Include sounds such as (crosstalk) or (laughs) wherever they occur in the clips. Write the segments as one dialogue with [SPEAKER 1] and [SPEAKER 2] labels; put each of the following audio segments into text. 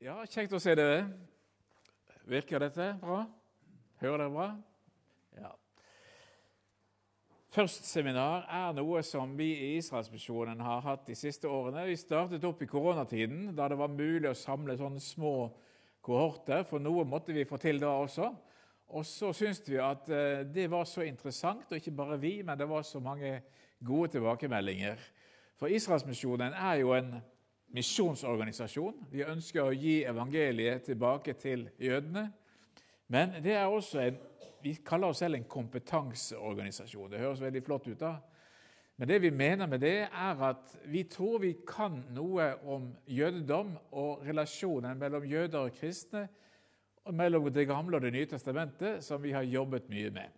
[SPEAKER 1] Ja, kjekt å se dere. Virker dette bra? Hører dere bra? Ja. Førstseminar er noe som vi i Israelsmisjonen har hatt de siste årene. Vi startet opp i koronatiden, da det var mulig å samle sånne små kohorter, for noe måtte vi få til da også. Og så syntes vi at eh, det var så interessant, og ikke bare vi, men det var så mange gode tilbakemeldinger. For Israelsmisjonen er jo en misjonsorganisasjon. Vi ønsker å gi evangeliet tilbake til jødene. Men det er også en, vi kaller oss selv en kompetanseorganisasjon. Det høres veldig flott ut. da. Men det vi mener med det, er at vi tror vi kan noe om jødedom og relasjonen mellom jøder og kristne, og mellom Det gamle og Det nye testamentet, som vi har jobbet mye med.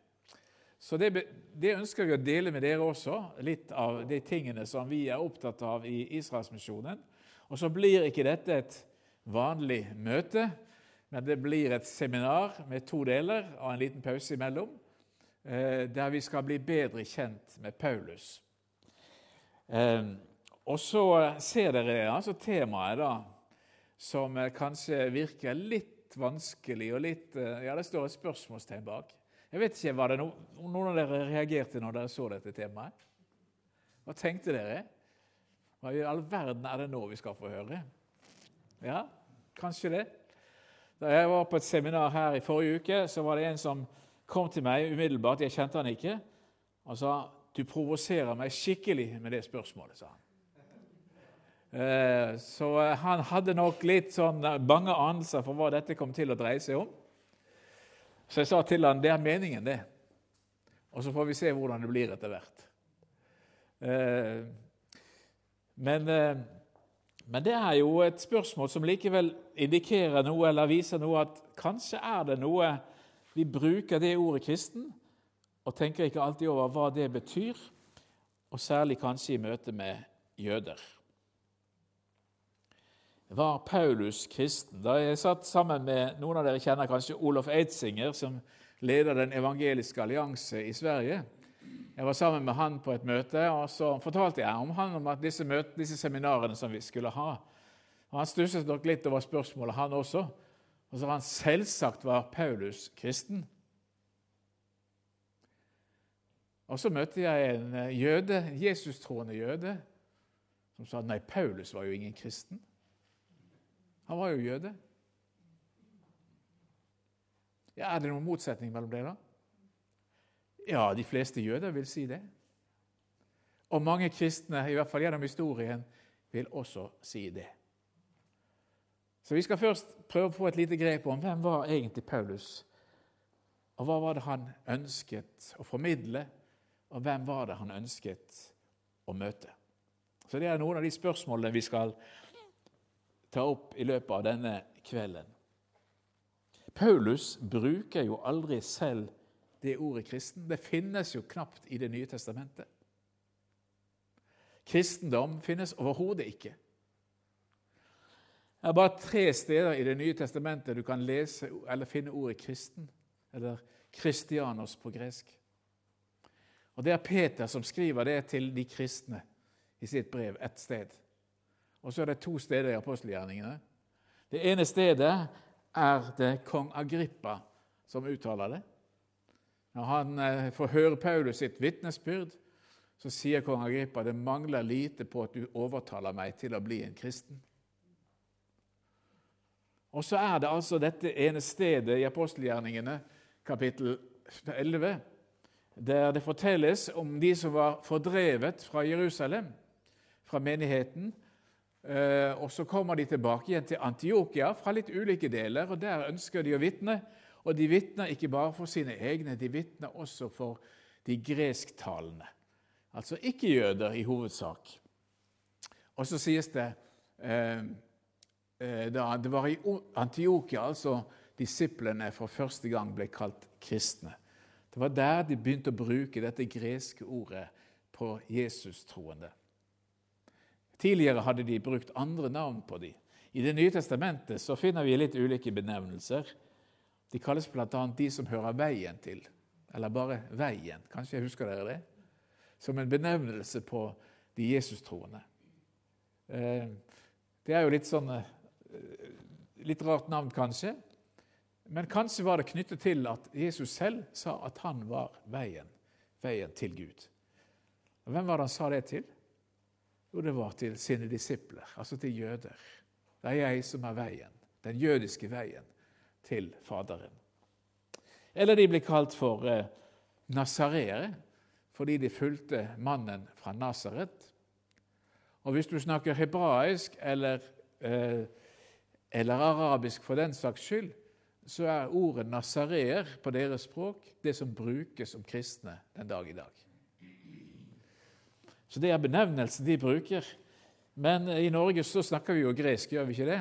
[SPEAKER 1] Så det, det, ønsker vi å dele med dere også, litt av de tingene som vi er opptatt av i Israelsmisjonen. Og så blir ikke dette et vanlig møte, men det blir et seminar med to deler og en liten pause imellom, eh, der vi skal bli bedre kjent med Paulus. Eh, og så ser dere altså temaet, da, som kanskje virker litt vanskelig og litt Ja, det står et spørsmålstegn bak. Jeg vet ikke, Var det noen av dere reagerte når dere så dette temaet? Hva tenkte dere? Hva i all verden er det nå vi skal få høre? Ja, kanskje det. Da jeg var på et seminar her i forrige uke, så var det en som kom til meg umiddelbart. Jeg kjente han ikke. Og sa 'Du provoserer meg skikkelig med det spørsmålet', sa han. Eh, så eh, han hadde nok litt sånn eh, bange anelser for hva dette kom til å dreie seg om. Så jeg sa til han, 'Det er meningen, det.' Og så får vi se hvordan det blir etter hvert. Men, eh, men, det er jo et spørsmål som likevel indikerer noe, eller viser noe at kanskje er det noe Vi bruker det ordet kristen og tenker ikke alltid over hva det betyr, og særlig kanskje i møte med jøder. Var Paulus kristen? Da jeg satt sammen med noen av dere kjenner kanskje Olof Eitzinger, som leder Den evangeliske allianse i Sverige, jeg var sammen med han på et møte, og så fortalte jeg om han om at disse, møte, disse seminarene som vi skulle ha. Og Han stusset nok litt over spørsmålet, han også. Og så var han selvsagt var Paulus kristen. Og så møtte jeg en eh, jøde, Jesus-troende jøde som sa nei, Paulus var jo ingen kristen. Han var jo jøde. Ja, Er det noen motsetning mellom det, da? Ja, de fleste jøder vil si det. Og mange kristne, i hvert fall gjennom historien, vil også si det. Så Vi skal først prøve å få et lite grep om hvem var egentlig Paulus. Og hva var det han ønsket å formidle, og hvem var det han ønsket å møte? Så Det er noen av de spørsmålene vi skal ta opp i løpet av denne kvelden. Paulus bruker jo aldri selv det ordet kristen. Det finnes jo knapt i Det nye testamentet. Kristendom finnes overhodet ikke. Det er bare tre steder i Det nye testamentet du kan lese eller finne ordet 'kristen', eller 'kristianos' på gresk. Og Det er Peter som skriver det til de kristne i sitt brev ett sted. Og så er det to steder i apostelgjerningene. Det ene stedet er det kong Agrippa som uttaler det. Når han eh, får høre Paulus sitt vitnesbyrd, så sier kong Agrippa det mangler lite på at du overtaler meg til å bli en kristen. Og så er det altså dette ene stedet i apostelgjerningene, kapittel 11, der det fortelles om de som var fordrevet fra Jerusalem, fra menigheten. Eh, og Så kommer de tilbake igjen til Antiokia fra litt ulike deler, og der ønsker de å vitne. Og de vitner ikke bare for sine egne, de vitner også for de gresktalende. Altså ikke-jøder i hovedsak. Og så sies det eh, eh, da Det var i Antiokia altså disiplene for første gang ble kalt kristne. Det var der de begynte å bruke dette greske ordet på Jesus-troende. Tidligere hadde de brukt andre navn på dem. I Det nye testamentet så finner vi litt ulike benevnelser. De kalles bl.a. de som hører veien til, eller bare veien. Kanskje jeg husker dere det? Som en benevnelse på de Jesus-troende. Eh, det er jo litt sånn eh, litt rart navn, kanskje. Men kanskje var det knyttet til at Jesus selv sa at han var veien, veien til Gud. Og Hvem var det han sa det til? Jo, det var til sine disipler, altså til jøder. Det er jeg som er veien, den jødiske veien til Faderen. Eller de ble kalt for eh, nasareere fordi de fulgte mannen fra Nasaret. Og hvis du snakker hebraisk eller, eh, eller arabisk for den saks skyld, så er ordet nasareer på deres språk det som brukes om kristne den dag i dag. Så det er benevnelsen de bruker. Men i Norge så snakker vi jo gresk, gjør vi ikke det?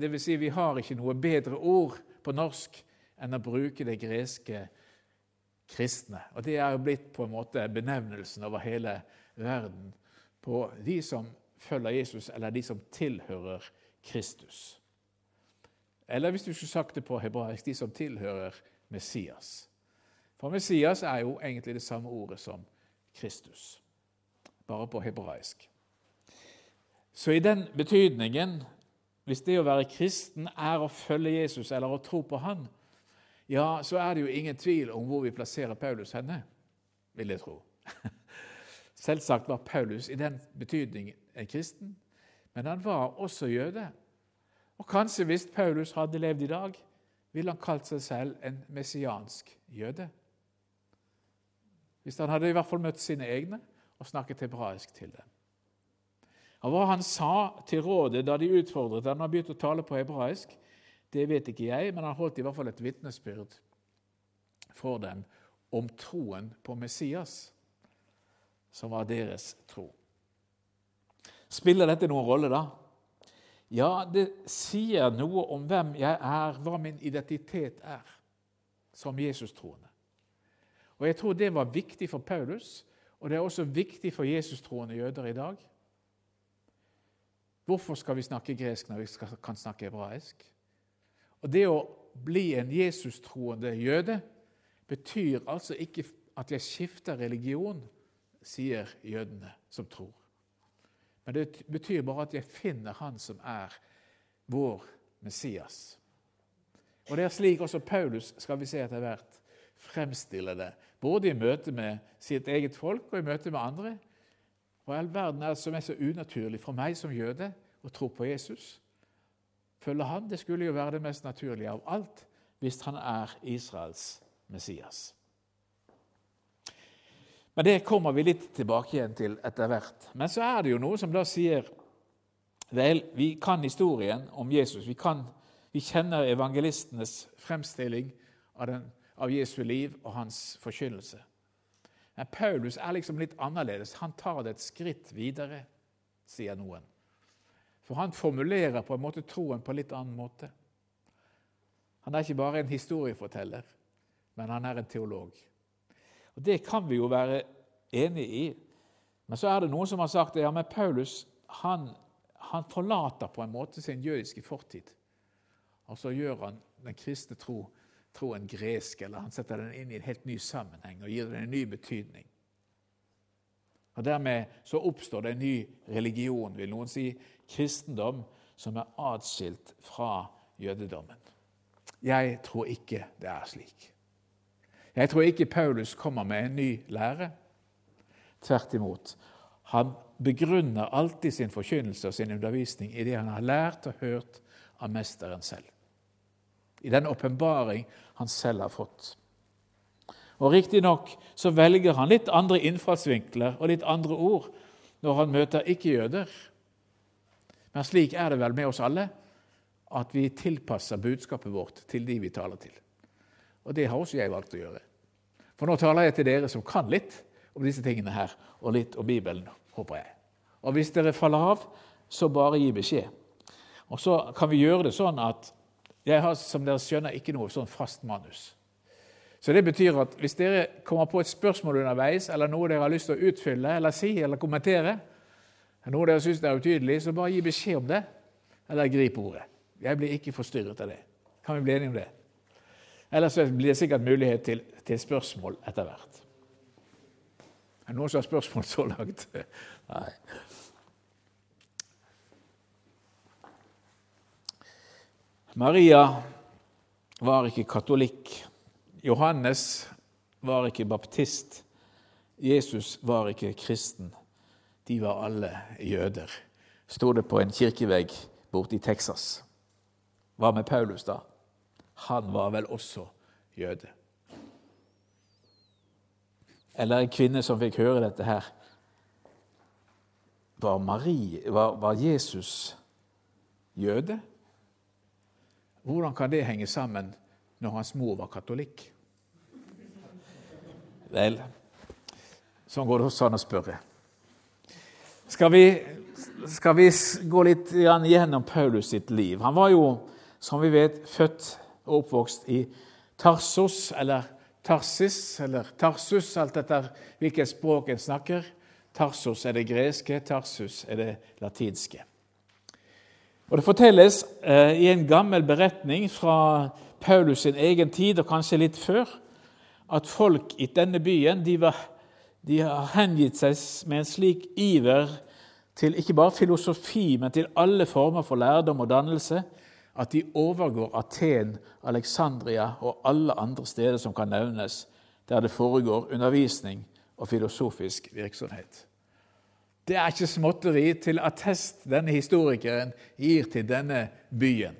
[SPEAKER 1] Det vil si, vi har ikke noe bedre ord på norsk enn å bruke det greske kristne. Og Det er jo blitt på en måte benevnelsen over hele verden på de som følger Jesus, eller de som tilhører Kristus. Eller hvis du skulle sagt det på hebraisk de som tilhører Messias. For Messias er jo egentlig det samme ordet som Kristus, bare på hebraisk. Så i den betydningen, hvis det å være kristen er å følge Jesus eller å tro på Han, ja, så er det jo ingen tvil om hvor vi plasserer Paulus henne, vil jeg tro. (laughs) Selvsagt var Paulus i den betydning en kristen, men han var også jøde. Og kanskje hvis Paulus hadde levd i dag, ville han kalt seg selv en messiansk jøde. Hvis han hadde i hvert fall møtt sine egne og snakket hebraisk til dem. Og Hva han sa til rådet da de utfordret han har begynt å tale på hebraisk, det vet ikke jeg, men han holdt i hvert fall et vitnesbyrd for dem om troen på Messias, som var deres tro. Spiller dette noen rolle, da? Ja, det sier noe om hvem jeg er, hva min identitet er som Jesus-troende. Og Jeg tror det var viktig for Paulus, og det er også viktig for Jesus-troende jøder i dag. Hvorfor skal vi snakke gresk når vi kan snakke hebraisk? Og Det å bli en Jesus-troende jøde betyr altså ikke at jeg skifter religion, sier jødene som tror. Men det betyr bare at jeg finner Han som er vår Messias. Og Det er slik også Paulus skal vi se etter hvert fremstiller det, både i møte med sitt eget folk og i møte med andre. Hva i all verden er det som er så unaturlig for meg som jøde å tro på Jesus? følge han, det skulle jo være det mest naturlige av alt hvis han er Israels Messias. Men det kommer vi litt tilbake igjen til etter hvert. Men så er det jo noe som da sier Vel, vi kan historien om Jesus. Vi, kan, vi kjenner evangelistenes fremstilling av, den, av Jesu liv og hans forkynnelse. Men Paulus er liksom litt annerledes. Han tar det et skritt videre, sier noen. For han formulerer på en måte troen på en litt annen måte. Han er ikke bare en historieforteller, men han er en teolog. Og Det kan vi jo være enig i. Men så er det noen som har sagt ja, men Paulus han, han forlater på en måte sin jødiske fortid. Og så gjør han den kristne tro, troen gresk, eller han setter den inn i en helt ny sammenheng og gir den en ny betydning. Og Dermed så oppstår det en ny religion, vil noen si, kristendom, som er atskilt fra jødedommen. Jeg tror ikke det er slik. Jeg tror ikke Paulus kommer med en ny lære. Tvert imot. Han begrunner alltid sin forkynnelse og sin undervisning i det han har lært og hørt av mesteren selv. I den åpenbaring han selv har fått. Og Riktignok velger han litt andre innfallsvinkler og litt andre ord når han møter ikke-jøder. Men slik er det vel med oss alle, at vi tilpasser budskapet vårt til de vi taler til. Og det har også jeg valgt å gjøre. For nå taler jeg til dere som kan litt om disse tingene her, og litt om Bibelen, håper jeg. Og hvis dere faller av, så bare gi beskjed. Og så kan vi gjøre det sånn at jeg har, som dere skjønner, ikke noe sånn fast manus. Så Det betyr at hvis dere kommer på et spørsmål underveis, eller noe dere har lyst til å utfylle eller si eller kommentere, noe dere syns er utydelig, så bare gi beskjed om det, eller grip ordet. Jeg blir ikke forstyrret av det. Kan vi bli enige om det? Ellers blir det sikkert mulighet til, til spørsmål etter hvert. Er det noen som har spørsmål så langt? (laughs) Nei. Maria var ikke katolikk. Johannes var ikke baptist. Jesus var ikke kristen. De var alle jøder. Sto det på en kirkevegg borte i Texas. Hva med Paulus, da? Han var vel også jøde. Eller en kvinne som fikk høre dette her. Var, Marie, var, var Jesus jøde? Hvordan kan det henge sammen når hans mor var katolikk? Vel, sånn går det også an å spørre. Skal vi, skal vi gå litt gjennom Paulus sitt liv? Han var jo, som vi vet, født og oppvokst i Tarsos, eller Tarsis, eller Tarsus, alt etter hvilket språk en snakker. Tarsos er det greske, Tarsus er det latinske. Og Det fortelles eh, i en gammel beretning fra Paulus sin egen tid, og kanskje litt før, at folk i denne byen de, var, de har hengitt seg med en slik iver til ikke bare filosofi, men til alle former for lærdom og dannelse, at de overgår Aten, Alexandria og alle andre steder som kan nevnes, der det foregår undervisning og filosofisk virksomhet. Det er ikke småtteri til attest denne historikeren gir til denne byen.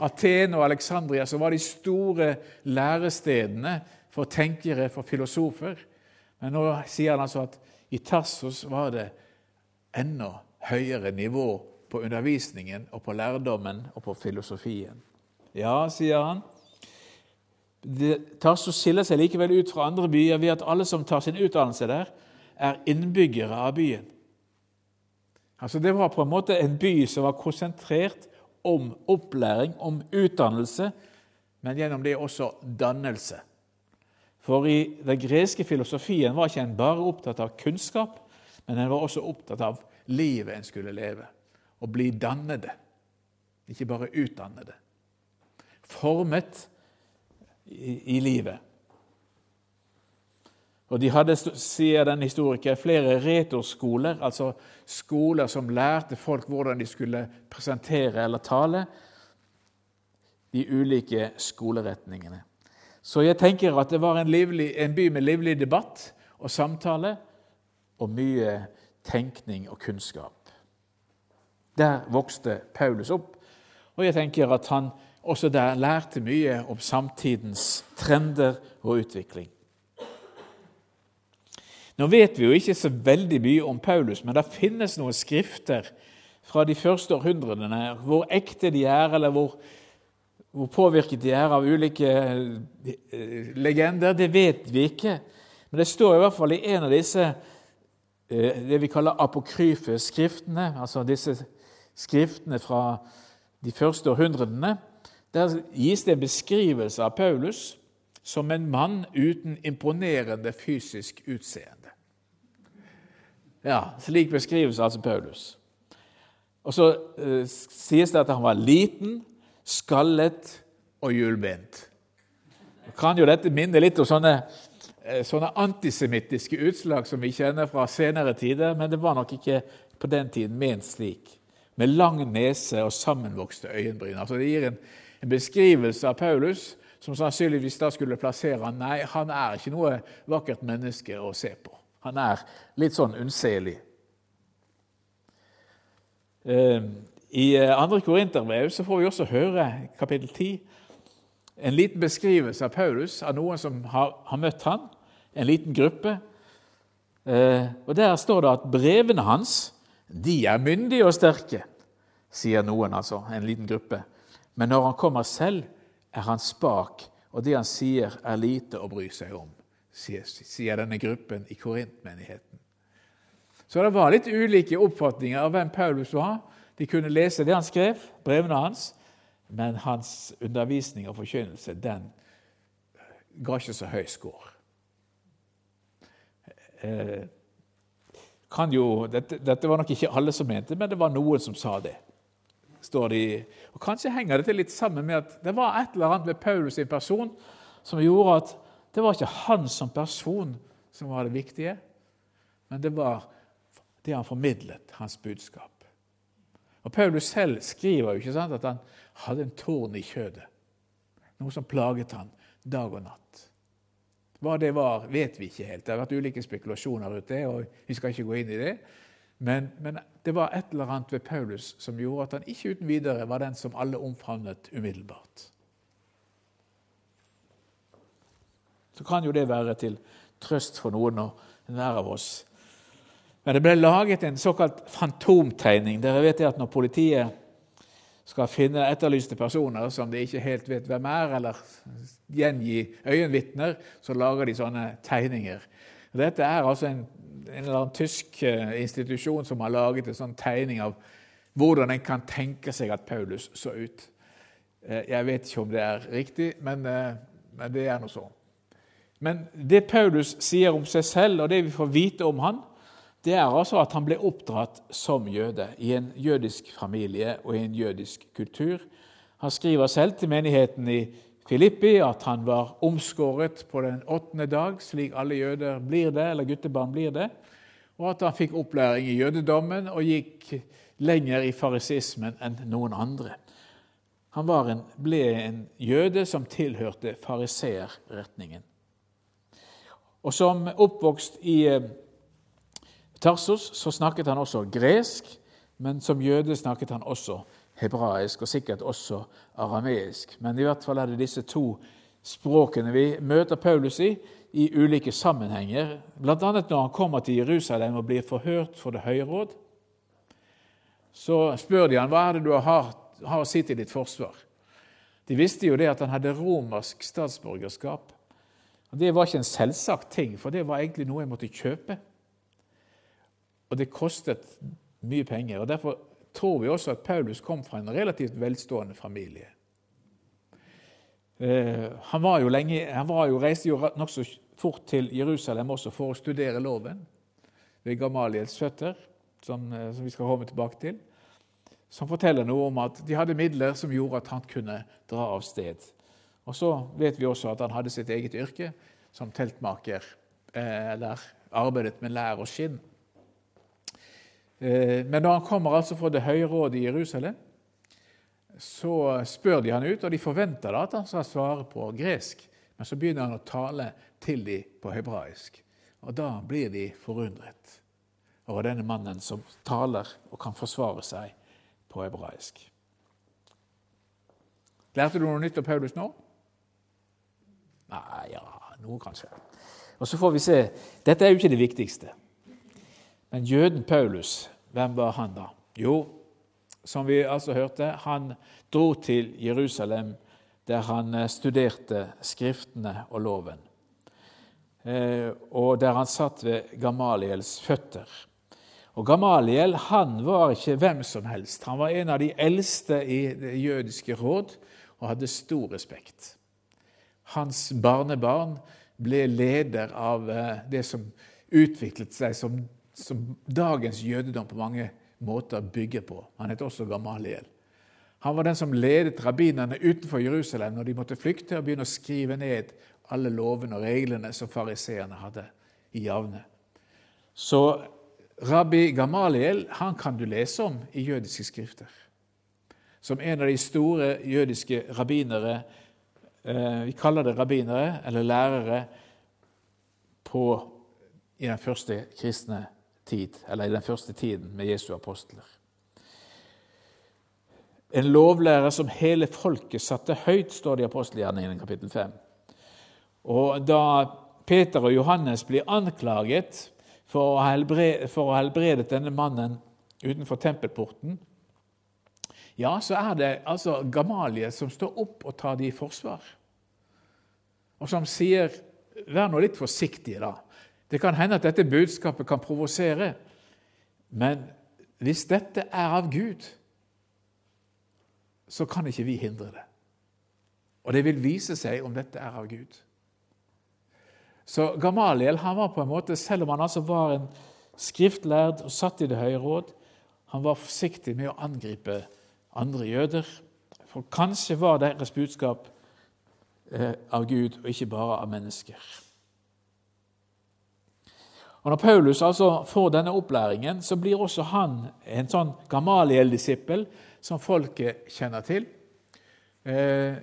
[SPEAKER 1] Aten og Alexandria som var de store lærestedene for tenkere, for filosofer. Men nå sier han altså at i Tarsos var det enda høyere nivå på undervisningen og på lærdommen og på filosofien. Ja, sier han. Tarsos skiller seg likevel ut fra andre byer ved at alle som tar sin utdannelse der, er innbyggere av byen. Altså Det var på en måte en by som var konsentrert om opplæring, om utdannelse, men gjennom det også dannelse. For i den greske filosofien var ikke en bare opptatt av kunnskap, men en var også opptatt av livet en skulle leve. Å bli dannede, ikke bare utdannede. Formet i, i livet. Og De hadde, sier den historikeren, flere retorskoler, altså skoler som lærte folk hvordan de skulle presentere eller tale. De ulike skoleretningene. Så jeg tenker at det var en, livlig, en by med livlig debatt og samtale og mye tenkning og kunnskap. Der vokste Paulus opp, og jeg tenker at han også der lærte mye om samtidens trender og utvikling. Nå vet vi jo ikke så veldig mye om Paulus, men det finnes noen skrifter fra de første århundrene hvor ekte de er, eller hvor hvor påvirket de er av ulike eh, legender, det vet vi ikke. Men det står i hvert fall i en av disse eh, det vi kaller apokryfe skriftene, altså disse skriftene fra de første århundrene. Der gis det en beskrivelse av Paulus som en mann uten imponerende fysisk utseende. Ja, Slik beskrives altså Paulus. Og Så uh, sies det at han var liten, skallet og hjulbent. Kan jo dette minne litt om sånne, eh, sånne antisemittiske utslag som vi kjenner fra senere tider, men det var nok ikke på den tiden ment slik. Med lang nese og sammenvokste øyenbryn. Altså Det gir en, en beskrivelse av Paulus som sannsynligvis da skulle plassere han, Nei, han er ikke noe vakkert menneske å se på. Han er litt sånn unnselig. Eh, i eh, andre Korinterbrev så får vi også høre kapittel 10 en liten beskrivelse av Paulus, av noen som har, har møtt han, en liten gruppe. Eh, og Der står det at brevene hans de er myndige og sterke, sier noen, altså, en liten gruppe. Men når han kommer selv, er han spak, og det han sier, er lite å bry seg om, sier, sier denne gruppen i Korintmenigheten. Så det var litt ulike oppfatninger av hvem Paulus var. De kunne lese det han skrev, brevene hans, men hans undervisning og forkynnelse den ga ikke så høy score. Eh, jo, dette, dette, var nok ikke alle som mente, men det var noen som sa det. står det og Kanskje henger dette litt sammen med at det var et eller annet ved Paulus sin person som gjorde at det var ikke han som person som var det viktige, men det var det han formidlet, hans budskap. Og Paulus selv skriver jo ikke sant, at han hadde en tårn i kjødet. Noe som plaget han dag og natt. Hva det var, vet vi ikke helt. Det har vært ulike spekulasjoner rundt det, og vi skal ikke gå inn i det. Men, men, det var et eller annet ved Paulus som gjorde at han ikke uten videre var den som alle omfavnet umiddelbart. Så kan jo det være til trøst for noen og nær av oss. Men det ble laget en såkalt fantomtegning. Dere vet at når politiet skal finne etterlyste personer som de ikke helt vet hvem er, eller gjengi øyenvitner, så lager de sånne tegninger. Dette er altså en, en eller annen tysk eh, institusjon som har laget en sånn tegning av hvordan en kan tenke seg at Paulus så ut. Eh, jeg vet ikke om det er riktig, men, eh, men det er noe sånn. Men det Paulus sier om seg selv, og det vi får vite om han, det er altså at han ble oppdratt som jøde i en jødisk familie og i en jødisk kultur. Han skriver selv til menigheten i Filippi at han var omskåret på den åttende dag, slik alle jøder blir det, eller guttebarn blir det, og at han fikk opplæring i jødedommen og gikk lenger i farisismen enn noen andre. Han en, ble en jøde som tilhørte fariseerretningen. Og som oppvokst i eh, Tarsos så snakket han også gresk, men som jøde snakket han også hebraisk, og sikkert også arameisk. Men i hvert fall er det disse to språkene vi møter Paulus i i ulike sammenhenger, bl.a. når han kommer til Jerusalem og blir forhørt for Det høye råd. Så spør de han, hva er det du har, har å si til ditt forsvar. De visste jo det at han hadde romersk statsborgerskap. Og Det var ikke en selvsagt ting, for det var egentlig noe jeg måtte kjøpe. Og det kostet mye penger. og Derfor tror vi også at Paulus kom fra en relativt velstående familie. Eh, han, var jo lenge, han var jo, reiste jo nokså fort til Jerusalem også for å studere loven ved Gamaliels føtter, som, eh, som vi skal komme tilbake til, som forteller noe om at de hadde midler som gjorde at han kunne dra av sted. Og Så vet vi også at han hadde sitt eget yrke som teltmaker, eh, eller arbeidet med lær og skinn. Eh, men når han kommer altså fra Det høye rådet i Jerusalem, så spør de han ut, og de forventer at han skal svare på gresk. Men så begynner han å tale til dem på hebraisk. Og da blir de forundret over denne mannen som taler og kan forsvare seg på hebraisk. Lærte du noe nytt av Paulus nå? Nei, ja, noe kanskje. Og så får vi se. Dette er jo ikke det viktigste. Men jøden Paulus hvem var han da? Jo, som vi altså hørte, han dro til Jerusalem, der han eh, studerte Skriftene og loven. Eh, og der han satt ved Gamaliels føtter. Og Gamaliel han var ikke hvem som helst. Han var en av de eldste i det jødiske råd og hadde stor respekt. Hans barnebarn ble leder av eh, det som utviklet seg som som dagens jødedom på mange måter bygger på. Han het også Gamaliel. Han var den som ledet rabbinerne utenfor Jerusalem når de måtte flykte og begynne å skrive ned alle lovene og reglene som fariseerne hadde i javne. Så rabbi Gamaliel han kan du lese om i jødiske skrifter. Som en av de store jødiske rabbinere eh, Vi kaller det rabbinere eller lærere på, i den første kristne tid, eller i den første tiden med Jesu apostler. En lovlærer som hele folket satte høyt, står det i apostelgjerningen kapittel 5. Og da Peter og Johannes blir anklaget for å ha helbredet, for å ha helbredet denne mannen utenfor tempelporten, ja, så er det altså Gamalie som står opp og tar de i forsvar. Og som sier Vær nå litt forsiktige, da. Det kan hende at dette budskapet kan provosere, men hvis dette er av Gud, så kan ikke vi hindre det. Og det vil vise seg om dette er av Gud. Så Gamaliel han var på en måte, selv om han altså var en skriftlærd og satt i Det høye råd, han var forsiktig med å angripe andre jøder. For kanskje var deres budskap eh, av Gud og ikke bare av mennesker. Og Når Paulus altså får denne opplæringen, så blir også han en sånn Gamaliel-disippel som folket kjenner til. Eh,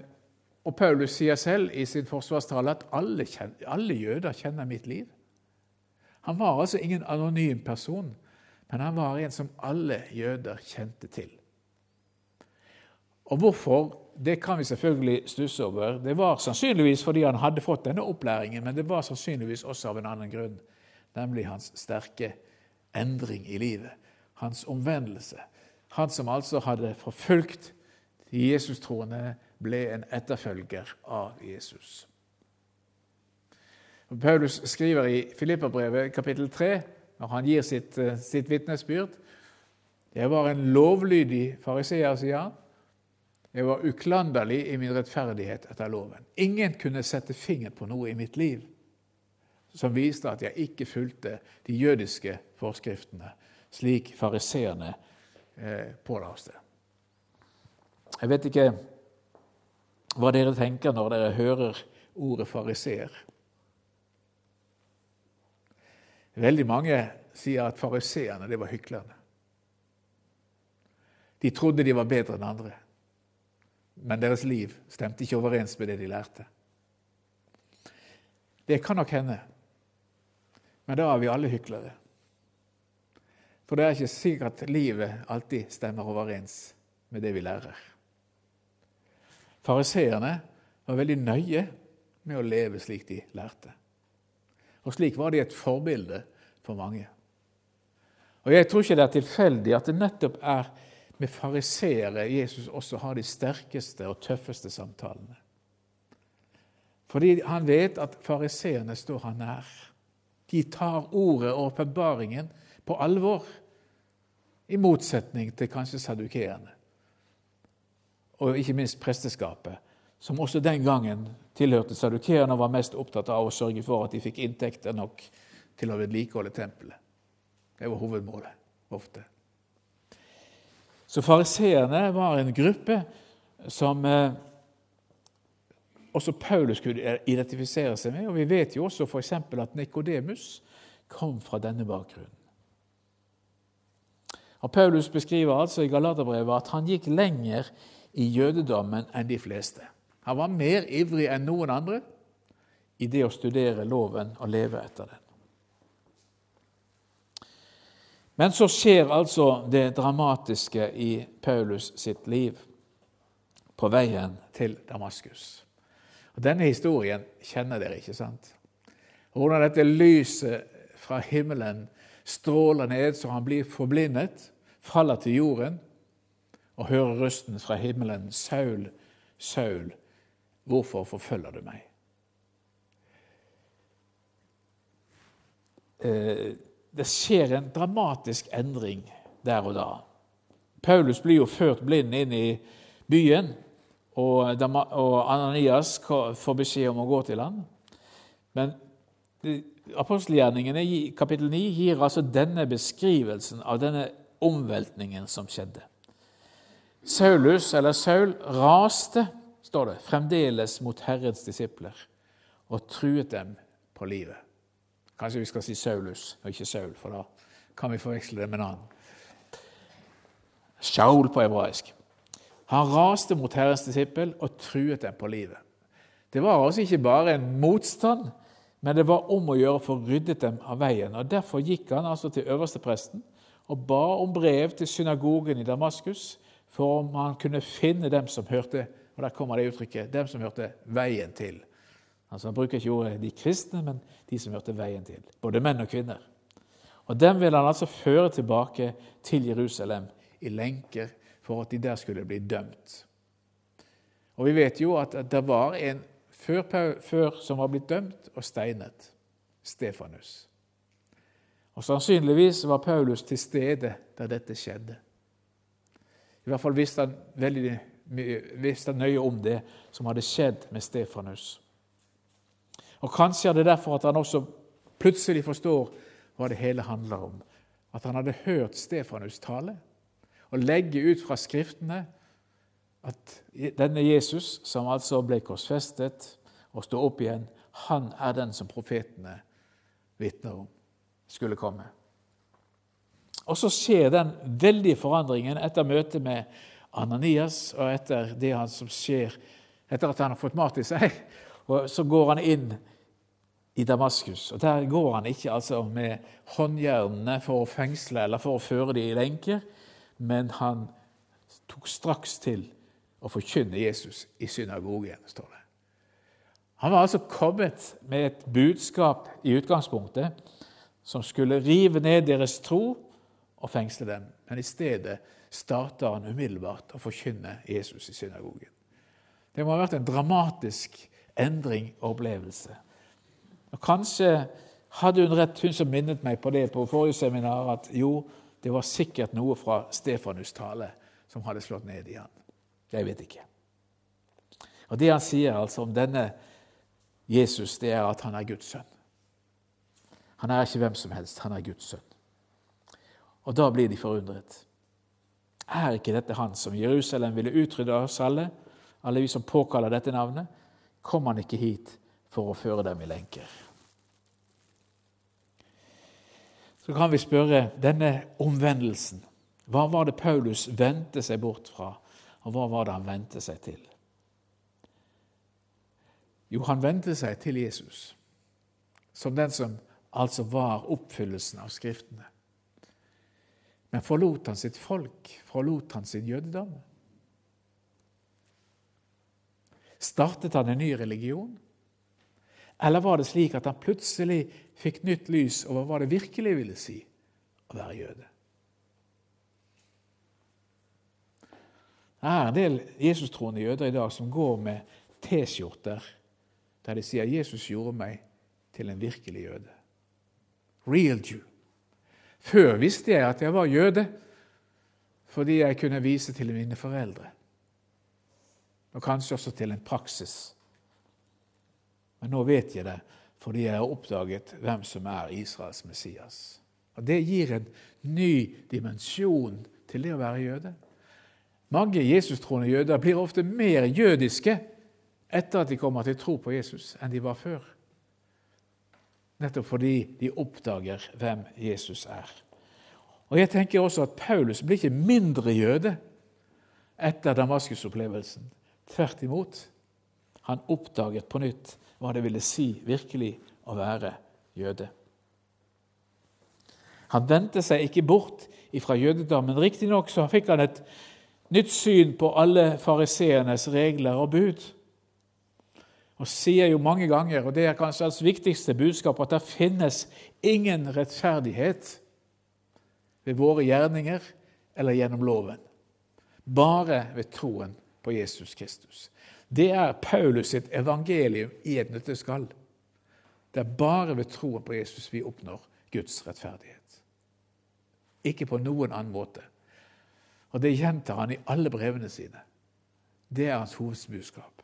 [SPEAKER 1] og Paulus sier selv i sin forsvarstale at alle, alle, jøder kjenner mitt liv. Han var altså ingen anonym person, men han var en som alle jøder kjente til. Og hvorfor, det kan vi selvfølgelig stusse over. Det var sannsynligvis fordi han hadde fått denne opplæringen, men det var sannsynligvis også av en annen grunn, nemlig hans sterke endring i livet. Hans omvendelse. Han som altså hadde forfulgt de Jesus-troende ble en etterfølger av Jesus. Paulus skriver i Filipperbrevet kapittel 3, når han gir sitt, eh, sitt vitnesbyrd Jeg var en lovlydig fariseer, sier han. Jeg var uklanderlig i min rettferdighet etter loven. Ingen kunne sette fingeren på noe i mitt liv som viste at jeg ikke fulgte de jødiske forskriftene, slik fariseerne eh, påla oss det. Jeg vet ikke hva dere tenker når dere hører ordet fariseer. Veldig mange sier at fariseerne var hyklerne. De trodde de var bedre enn andre, men deres liv stemte ikke overens med det de lærte. Det kan nok hende, men da er vi alle hyklere. For det er ikke sikkert at livet alltid stemmer overens med det vi lærer. Fariseerne var veldig nøye med å leve slik de lærte. Og slik var de et forbilde for mange. Og Jeg tror ikke det er tilfeldig at det nettopp er med fariseere Jesus også har de sterkeste og tøffeste samtalene. Fordi han vet at fariseerne står han nær. De tar ordet og åpenbaringen på alvor, i motsetning til kanskje sadukeerne og ikke minst presteskapet, som også den gangen tilhørte sadukeerne og var mest opptatt av å sørge for at de fikk inntekter nok til å vedlikeholde tempelet. Det var hovedmålet ofte. Så fariseerne var en gruppe som eh, også Paulus kunne identifisere seg med. Og vi vet jo også f.eks. at Nikodemus kom fra denne bakgrunnen. Og Paulus beskriver altså i Galaterbrevet at han gikk lenger i jødedommen enn de fleste. Han var mer ivrig enn noen andre i det å studere loven og leve etter den. Men så skjer altså det dramatiske i Paulus sitt liv på veien til Damaskus. Og Denne historien kjenner dere, ikke sant? Hvordan dette lyset fra himmelen stråler ned så han blir forblindet, faller til jorden, og hører røsten fra himmelen, 'Saul, Saul, hvorfor forfølger du meg?' Eh, det skjer en dramatisk endring der og da. Paulus blir jo ført blind inn i byen, og Ananias får beskjed om å gå til ham. Men apostelgjerningene i kapittel 9 gir altså denne beskrivelsen av denne omveltningen som skjedde. Saulus, eller Saul, raste, står det, fremdeles mot Herrens disipler og truet dem på livet. Kanskje vi skal si Saulus og ikke Saul, for da kan vi forveksle det med en annen. Shaul på hebraisk. Han raste mot Herrens disippel og truet dem på livet. Det var altså ikke bare en motstand, men det var om å gjøre å ryddet dem av veien. Og Derfor gikk han altså til øverstepresten og ba om brev til synagogen i Damaskus for om han kunne finne dem som hørte og der kommer det uttrykket, dem som hørte veien til. Altså Han bruker ikke ordet de kristne, men de som hørte veien til. Både menn og kvinner. Og Dem vil han altså føre tilbake til Jerusalem i lenker for at de der skulle bli dømt. Og Vi vet jo at det var en før, før som var blitt dømt og steinet. Stefanus. Og Sannsynligvis var Paulus til stede da dette skjedde. I hvert fall visste han, veldig, visste han nøye om det som hadde skjedd med Stefanus. Og Kanskje er det derfor at han også plutselig forstår hva det hele handler om. At han hadde hørt Stefanus tale og legge ut fra Skriftene at denne Jesus, som altså ble korsfestet og sto opp igjen, han er den som profetene vitner om. skulle komme. Og så skjer den veldige forandringen etter møtet med Ananias og etter det han som skjer etter at han har fått mat i seg. Og Så går han inn i Damaskus. og Der går han ikke altså med håndjernene for å fengsle eller for å føre dem i lenker, men han tok straks til å forkynne Jesus i synagogen. står det. Han var altså kommet med et budskap i utgangspunktet som skulle rive ned deres tro og fengsle dem. Men i stedet starter han umiddelbart å forkynne Jesus i synagogen. Det må ha vært en dramatisk endring og opplevelse. Og Kanskje hadde hun rett, hun som minnet meg på det på forrige seminar, at jo, det var sikkert noe fra Stefanus' tale som hadde slått ned i han. Jeg vet ikke. Og Det han sier altså om denne Jesus, det er at han er Guds sønn. Han er ikke hvem som helst, han er Guds sønn. Og da blir de forundret. Er ikke dette han som Jerusalem ville utrydde oss alle, alle vi som påkaller dette navnet? Kom han ikke hit for å føre dem i lenker? Så kan vi spørre denne omvendelsen. Hva var det Paulus vendte seg bort fra, og hva var det han vendte seg til? Jo, han vendte seg til Jesus, som den som altså var oppfyllelsen av Skriftene. Men forlot han sitt folk? Forlot han sin jødedom? Startet han en ny religion? Eller var det slik at han plutselig fikk nytt lys over hva det virkelig ville si å være jøde? Det er en del Jesus-troende jøder i dag som går med T-skjorter der de sier 'Jesus gjorde meg til en virkelig jøde'. Real Jew. Før visste jeg at jeg var jøde, fordi jeg kunne vise til mine foreldre. Og kanskje også til en praksis. Men nå vet jeg det fordi jeg har oppdaget hvem som er Israels Messias. Og Det gir en ny dimensjon til det å være jøde. Mange Jesus-troende jøder blir ofte mer jødiske etter at de kommer til tro på Jesus, enn de var før. Nettopp fordi de oppdager hvem Jesus er. Og jeg tenker også at Paulus blir ikke mindre jøde etter Damaskus-opplevelsen. Tvert imot. Han oppdaget på nytt hva det ville si virkelig å være jøde. Han vendte seg ikke bort fra jødedommen. Riktignok fikk han et nytt syn på alle fariseernes regler og bud og sier jo mange ganger, og det er kanskje hans viktigste budskap, at det finnes ingen rettferdighet ved våre gjerninger eller gjennom loven. Bare ved troen på Jesus Kristus. Det er Paulus sitt evangelium i et nøtteskall. Det er bare ved troen på Jesus vi oppnår Guds rettferdighet. Ikke på noen annen måte. Og Det gjentar han i alle brevene sine. Det er hans hovedbudskap.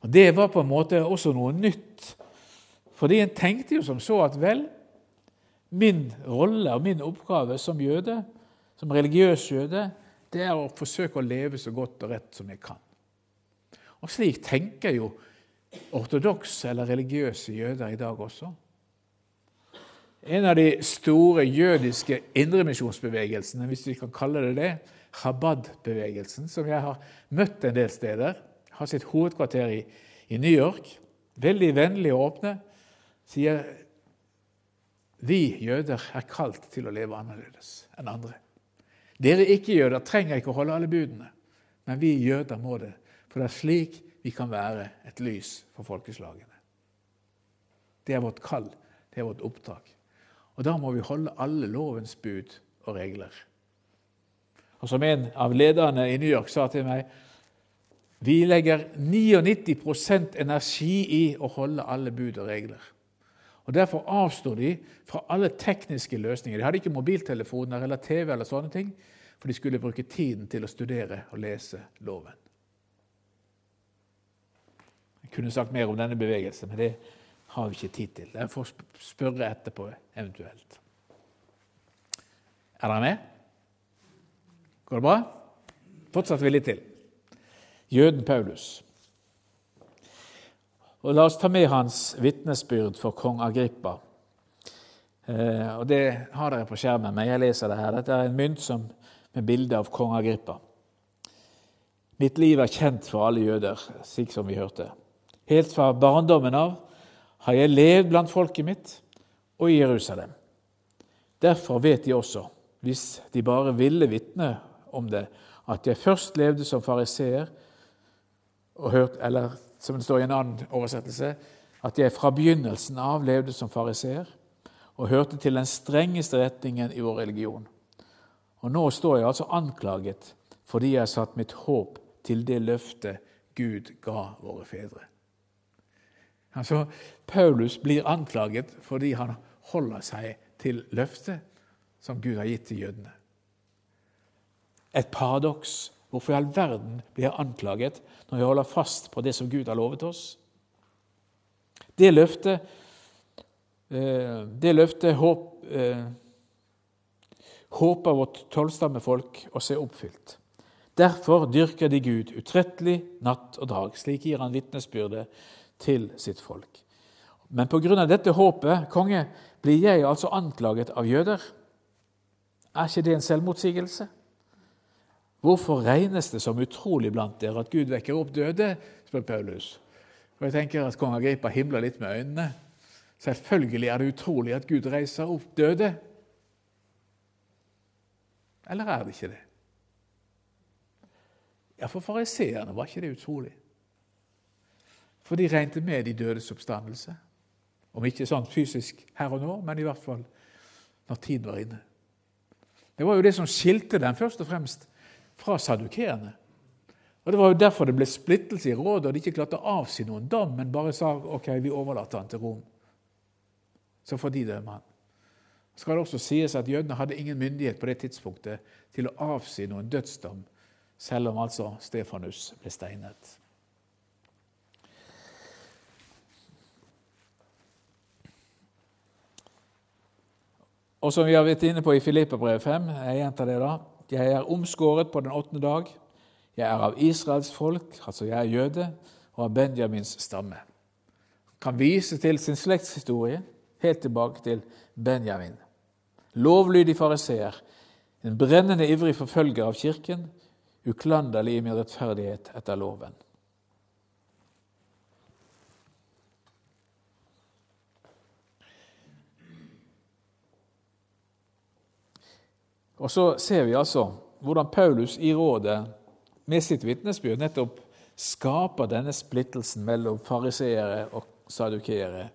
[SPEAKER 1] Og Det var på en måte også noe nytt. Fordi en tenkte jo som så at vel, min rolle og min oppgave som jøde, som religiøs jøde, det er å forsøke å leve så godt og rett som jeg kan. Og slik tenker jo ortodokse eller religiøse jøder i dag også. En av de store jødiske indremisjonsbevegelsene, hvis vi kan kalle det det, Chabad-bevegelsen, som jeg har møtt en del steder, har sitt hovedkvarter i, i New York, veldig vennlige og åpne, sier vi jøder er kalt til å leve annerledes enn andre. Dere ikke-jøder trenger ikke å holde alle budene, men vi jøder må det. For det er slik vi kan være et lys for folkeslagene. Det er vårt kall, det er vårt oppdrag. Og da må vi holde alle lovens bud og regler. Og Som en av lederne i New York sa til meg vi legger 99% energi i å holde alle bud og regler. Og Derfor avstår de fra alle tekniske løsninger. De hadde ikke mobiltelefoner eller TV, eller sånne ting, for de skulle bruke tiden til å studere og lese loven. Kunne sagt mer om denne bevegelsen, men det har vi ikke tid til. Jeg får spørre etterpå eventuelt. Er dere med? Går det bra? Fortsetter vi litt til jøden Paulus. Og La oss ta med hans vitnesbyrd for kong Agrippa. Eh, og Det har dere på skjermen, men jeg leser det her. Dette er en mynt som, med bilde av kong Agrippa. Mitt liv er kjent for alle jøder, slik som vi hørte. Helt fra barndommen av har jeg levd blant folket mitt og i Jerusalem. Derfor vet de også, hvis de bare ville vitne om det, at jeg først levde som fariseer, eller som det står i en annen oversettelse, at jeg fra begynnelsen av levde som fariseer og hørte til den strengeste retningen i vår religion. Og nå står jeg altså anklaget fordi jeg har satt mitt håp til det løftet Gud ga våre fedre. Altså, Paulus blir anklaget fordi han holder seg til løftet som Gud har gitt til jødene. Et paradoks. Hvorfor i all verden blir jeg anklaget når vi holder fast på det som Gud har lovet oss? Det løftet, eh, det løftet håp, eh, håper vårt tolvstammefolk å se oppfylt. Derfor dyrker de Gud utrettelig natt og dag. Slik gir han vitnesbyrde til sitt folk. Men pga. dette håpet, konge, blir jeg altså anklaget av jøder. Er ikke det en selvmotsigelse? Hvorfor regnes det som utrolig blant dere at Gud vekker opp døde? spør Paulus. Og jeg tenker at Kong Agripa himler litt med øynene. Selvfølgelig er det utrolig at Gud reiser opp døde. Eller er det ikke det? Ja, For fariseerne var ikke det utrolig. For de regnet med de dødes oppstandelse. Om ikke sånn fysisk her og nå, men i hvert fall når tiden var inne. Det var jo det som skilte dem først og fremst fra sadukeerne. Og Det var jo derfor det ble splittelse i rådet, og de ikke klarte å avsi noen dom, men bare sa ok, vi overlater han til Rom. Så får de dømme han. Skal det også sies at Jødene hadde ingen myndighet på det tidspunktet til å avsi noen dødsdom, selv om altså Stefanus ble steinet. Og som vi har vært inne på i Filippabrev 5, jeg gjentar det da, jeg er omskåret på den åttende dag. Jeg er av Israels folk, altså jeg er jøde, og av Benjamins stamme. Kan vise til sin slektshistorie helt tilbake til Benjamin. Lovlydig fariseer, en brennende ivrig forfølger av Kirken, uklanderlig i min rettferdighet etter loven. Og så ser vi altså hvordan Paulus i rådet med sitt vitnesbyrd nettopp skaper denne splittelsen mellom fariseere og sadukeere.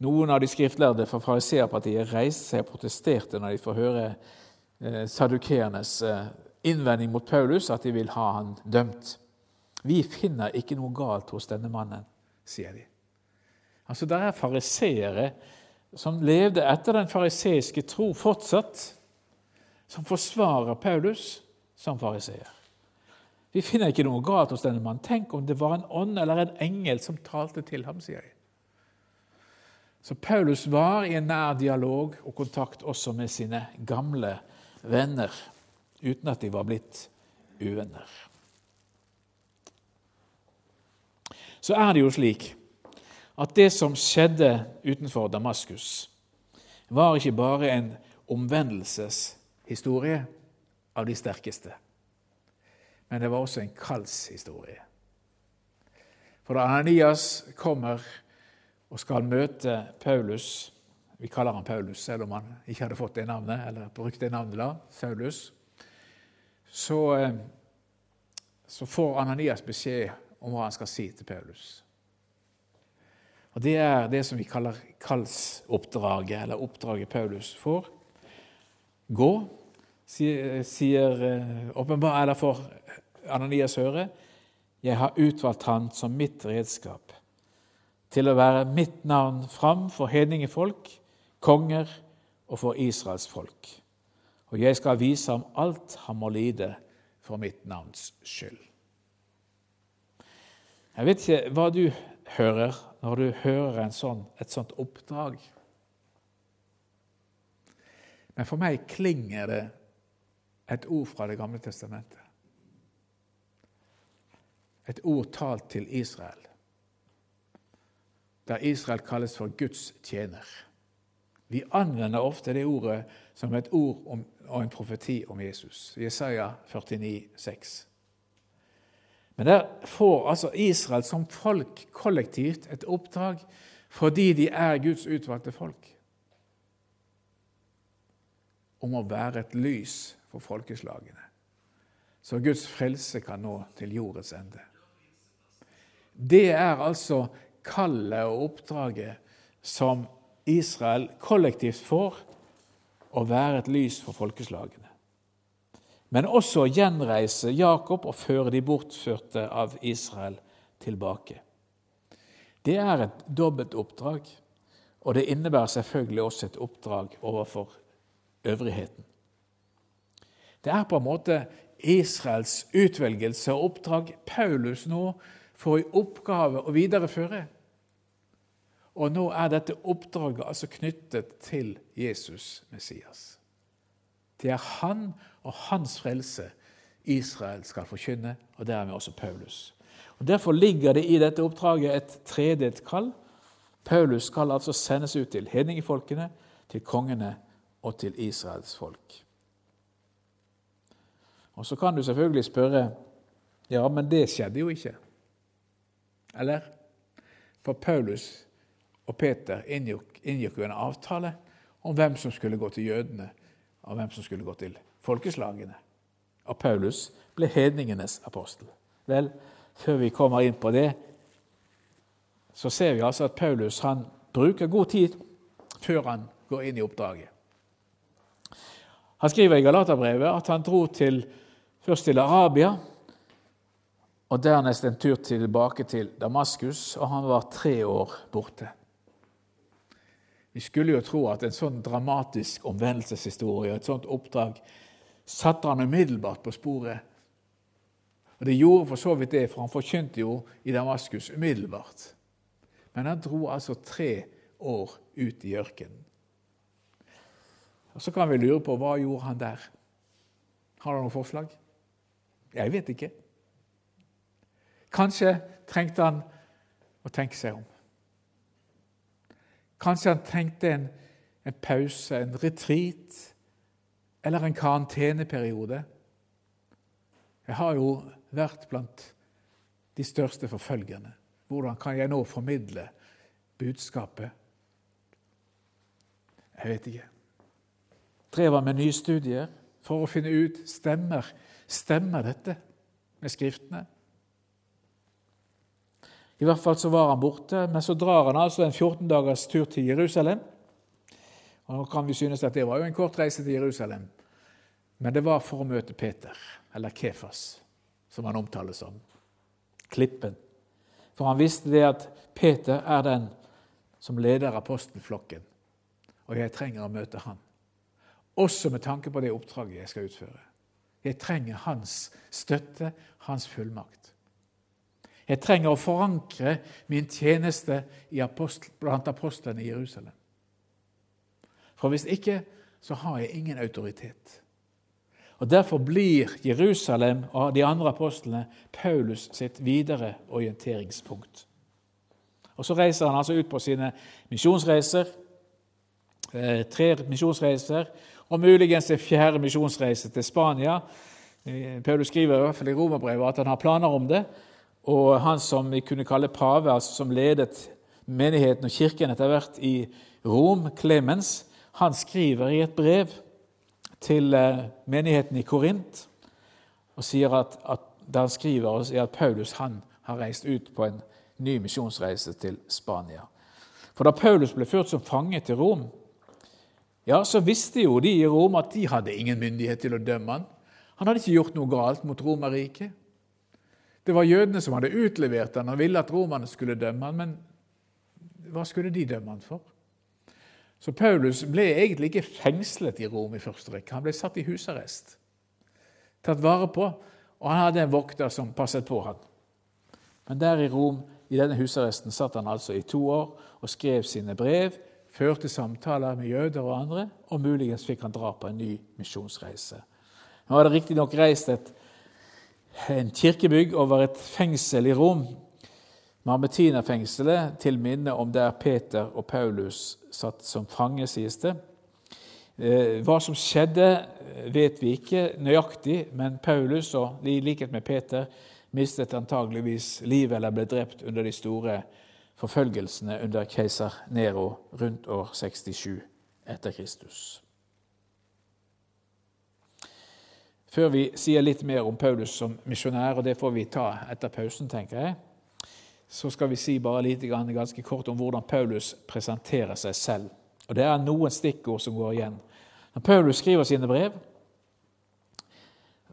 [SPEAKER 1] Noen av de skriftlærde fra fariseerpartiet reiste seg og protesterte når de får høre eh, sadukeernes eh, innvending mot Paulus, at de vil ha han dømt. Vi finner ikke noe galt hos denne mannen, sier de. Altså, Det er fariseere som levde etter den fariseiske tro fortsatt, som forsvarer Paulus som fariseer. Vi finner ikke noe galt hos denne mannen. Tenk om det var en ånd eller en engel som talte til ham, sier jeg. Så Paulus var i en nær dialog og kontakt også med sine gamle venner, uten at de var blitt uvenner. Så er det jo slik at det som skjedde utenfor Damaskus, var ikke bare en omvendelses historie av de sterkeste. Men det var også en kallshistorie. For da Ananias kommer og skal møte Paulus Vi kaller han Paulus, selv om han ikke hadde fått det navnet, eller brukt det navnet da, Saulus. Så, eh, så får Ananias beskjed om hva han skal si til Paulus. Og Det er det som vi kaller kallsoppdraget, eller oppdraget Paulus får. Gå sier åpenbart åpenbar, eller for Ananias høre, jeg har utvalgt han som mitt redskap til å være mitt navn fram for hedningefolk, konger og for Israels folk. Og jeg skal vise ham alt han må lide for mitt navns skyld. Jeg vet ikke hva du hører når du hører sånn, et sånt oppdrag. Men for meg klinger det et ord fra Det gamle testamentet. Et ord talt til Israel, der Israel kalles for Guds tjener. Vi anvender ofte det ordet som et ord om, og en profeti om Jesus. Jesaja 49, 6. Men der får altså Israel som folk kollektivt et oppdrag fordi de er Guds utvalgte folk. Om å være et lys for folkeslagene, så Guds frelse kan nå til jordets ende. Det er altså kallet og oppdraget som Israel kollektivt får, å være et lys for folkeslagene men også å gjenreise Jakob og føre de bortførte av Israel tilbake. Det er et dobbelt oppdrag, og det innebærer selvfølgelig også et oppdrag overfor øvrigheten. Det er på en måte Israels utvelgelse og oppdrag Paulus nå får i oppgave å videreføre. Og nå er dette oppdraget altså knyttet til Jesus Messias. Det er han og hans frelse Israel skal forkynne, og dermed også Paulus. Og Derfor ligger det i dette oppdraget et tredelt kall. Paulus skal altså sendes ut til hedningefolkene, til kongene og til Israels folk. Og Så kan du selvfølgelig spørre ja, men det skjedde jo ikke. Eller? For Paulus og Peter inngikk jo en avtale om hvem som skulle gå til jødene, og hvem som skulle gå til folkeslagene. Og Paulus ble hedningenes apostel. Vel, før vi kommer inn på det, så ser vi altså at Paulus han bruker god tid før han går inn i oppdraget. Han skriver i Galaterbrevet at han dro til, først til Arabia og dernest en tur tilbake til Damaskus, og han var tre år borte. Vi skulle jo tro at en sånn dramatisk omvendelseshistorie, et sånt oppdrag, satte han umiddelbart på sporet. Og Det gjorde for så vidt det, for han forkynte jo i Damaskus umiddelbart. Men han dro altså tre år ut i ørkenen. Og Så kan vi lure på hva gjorde han der. Har du noe forslag? Jeg vet ikke. Kanskje trengte han å tenke seg om. Kanskje han trengte en, en pause, en retreat eller en karanteneperiode. Jeg har jo vært blant de største forfølgerne. Hvordan kan jeg nå formidle budskapet? Jeg vet ikke. Drev med nye studier for å finne ut stemmer, stemmer dette med Skriftene. I hvert fall så var han borte, men så drar han altså en 14 dagers tur til Jerusalem. Og Nå kan vi synes at det var jo en kort reise til Jerusalem, men det var for å møte Peter, eller Kefas, som han omtales som. Klippen. For han visste det at Peter er den som leder apostelflokken, og jeg trenger å møte han. Også med tanke på det oppdraget jeg skal utføre. Jeg trenger hans støtte, hans fullmakt. Jeg trenger å forankre min tjeneste blant apostlene i Jerusalem. For hvis ikke, så har jeg ingen autoritet. Og Derfor blir Jerusalem og de andre apostlene Paulus sitt videre orienteringspunkt. Og Så reiser han altså ut på sine misjonsreiser, eh, tre misjonsreiser, og muligens en fjerde misjonsreise til Spania. Eh, Paulus skriver i hvert fall i Romerbrevet at han har planer om det. Og han som vi kunne kalle pave, altså som ledet menigheten og kirken etter hvert i Rom, Clemens, han skriver i et brev til eh, menigheten i Korint og sier at, at der han skriver oss, er at Paulus han har reist ut på en ny misjonsreise til Spania. For da Paulus ble ført som fange til Rom, ja, så visste jo de i Rom at de hadde ingen myndighet til å dømme han. Han hadde ikke gjort noe galt mot Romerriket. Det var jødene som hadde utlevert han og ville at romerne skulle dømme han, men hva skulle de dømme han for? Så Paulus ble egentlig ikke fengslet i Rom i første rekke. Han ble satt i husarrest, tatt vare på, og han hadde en vokter som passet på han. Men der i Rom, i denne husarresten, satt han altså i to år og skrev sine brev, førte samtaler med jøder og andre, og muligens fikk han dra på en ny misjonsreise. Nå hadde riktignok reist et, en kirkebygg over et fengsel i Rom, Marmetinerfengselet til minne om der Peter og Paulus satt som fange, sies det. Eh, hva som skjedde, vet vi ikke nøyaktig, men Paulus, og i likhet med Peter, mistet antageligvis livet eller ble drept under de store forfølgelsene under keiser Nero rundt år 67 etter Kristus. Før vi sier litt mer om Paulus som misjonær, og det får vi ta etter pausen, tenker jeg, så skal vi si bare litt ganske kort om hvordan Paulus presenterer seg selv. Og Det er noen stikkord som går igjen. Når Paulus skriver sine brev,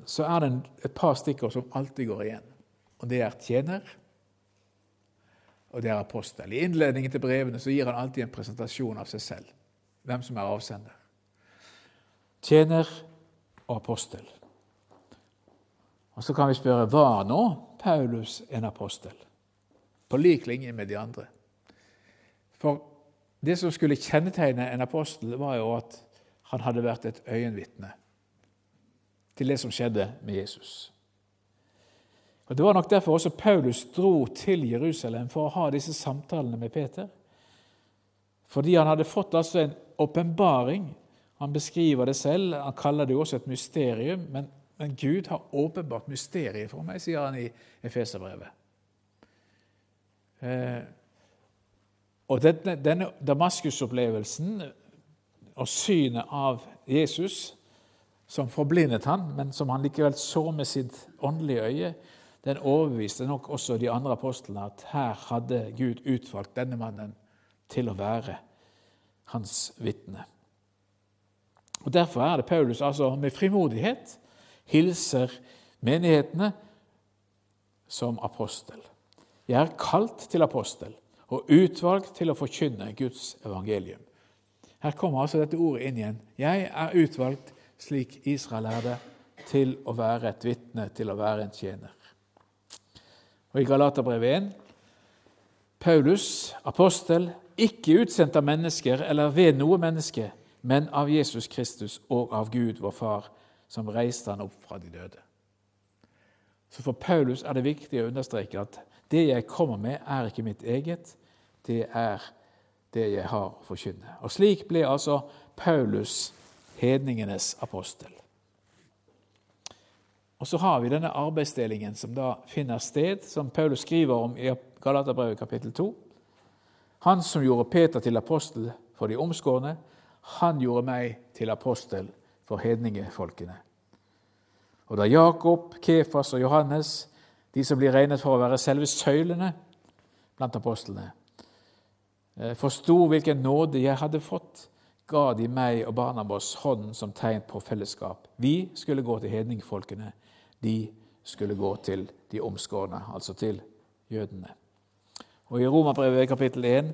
[SPEAKER 1] så er det et par stikkord som alltid går igjen. Og Det er tjener, og det er apostel. I innledningen til brevene så gir han alltid en presentasjon av seg selv, hvem som er avsender. Tjener og apostel. Og Så kan vi spørre var nå Paulus en apostel? På lik linje med de andre. For det som skulle kjennetegne en apostel, var jo at han hadde vært et øyenvitne til det som skjedde med Jesus. Og Det var nok derfor også Paulus dro til Jerusalem for å ha disse samtalene med Peter. Fordi han hadde fått altså en åpenbaring. Han beskriver det selv, han kaller det jo også et mysterium. Men, men Gud har åpenbart mysteriet for meg, sier han i Efeserbrevet. Eh, og denne, denne Damaskus-opplevelsen og synet av Jesus, som forblindet han, men som han likevel så med sitt åndelige øye, den overbeviste nok også de andre apostlene at her hadde Gud utvalgt denne mannen til å være hans vitne. Og Derfor er det Paulus altså med frimodighet hilser menighetene som apostel. Jeg er kalt til apostel og utvalgt til å forkynne Guds evangelium. Her kommer altså dette ordet inn igjen. Jeg er utvalgt, slik Israel er det, til å være et vitne, til å være en tjener. Og I Galaterbrevet 1 Paulus, apostel, ikke utsendt av mennesker eller ved noe menneske, men av Jesus Kristus og av Gud, vår Far, som reiste han opp fra de døde. Så For Paulus er det viktig å understreke at det jeg kommer med, er ikke mitt eget. Det er det jeg har å forkynne. Og Slik ble altså Paulus hedningenes apostel. Og Så har vi denne arbeidsdelingen som da finner sted, som Paulus skriver om i Galaterbrevet kapittel 2. Han som gjorde Peter til apostel for de omskårne, han gjorde meg til apostel for hedningefolkene. Og da Jakob, Kefas og Johannes, de som blir regnet for å være selve søylene blant apostlene, Eh, forsto hvilken nåde jeg hadde fått, ga de meg og Barnabas hånden som tegn på fellesskap. Vi skulle gå til hedningfolkene, de skulle gå til de omskårne, altså til jødene. Og I Romerbrevet kapittel 1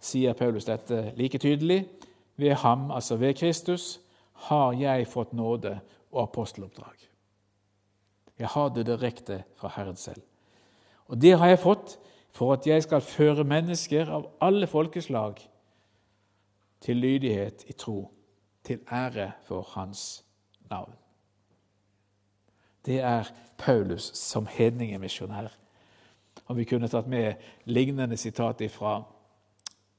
[SPEAKER 1] sier Paulus dette like tydelig. Ved ham, altså ved Kristus, har jeg fått nåde og aposteloppdrag. Jeg har det direkte fra Herren selv. Og det har jeg fått for at jeg skal føre mennesker av alle folkeslag til lydighet i tro, til ære for Hans navn. Det er Paulus som hedningemisjonær. Om vi kunne tatt med lignende sitat fra,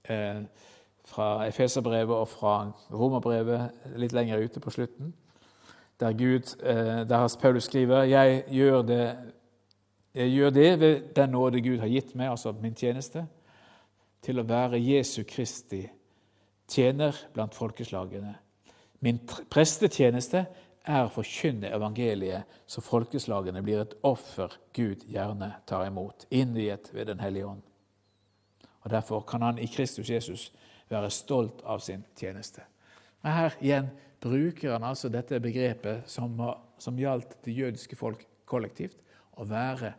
[SPEAKER 1] eh, fra Efeserbrevet og fra Romerbrevet litt lenger ute på slutten, der, Gud, eh, der Paulus skriver jeg gjør det jeg gjør det ved den nåde Gud har gitt meg, altså min tjeneste, til å være Jesu Kristi tjener blant folkeslagene. Min prestetjeneste er å forkynne evangeliet, så folkeslagene blir et offer Gud gjerne tar imot, innviet ved Den hellige ånd. Og Derfor kan han i Kristus Jesus være stolt av sin tjeneste. Men her igjen bruker han altså dette begrepet som, som gjaldt det jødiske folk kollektivt, å være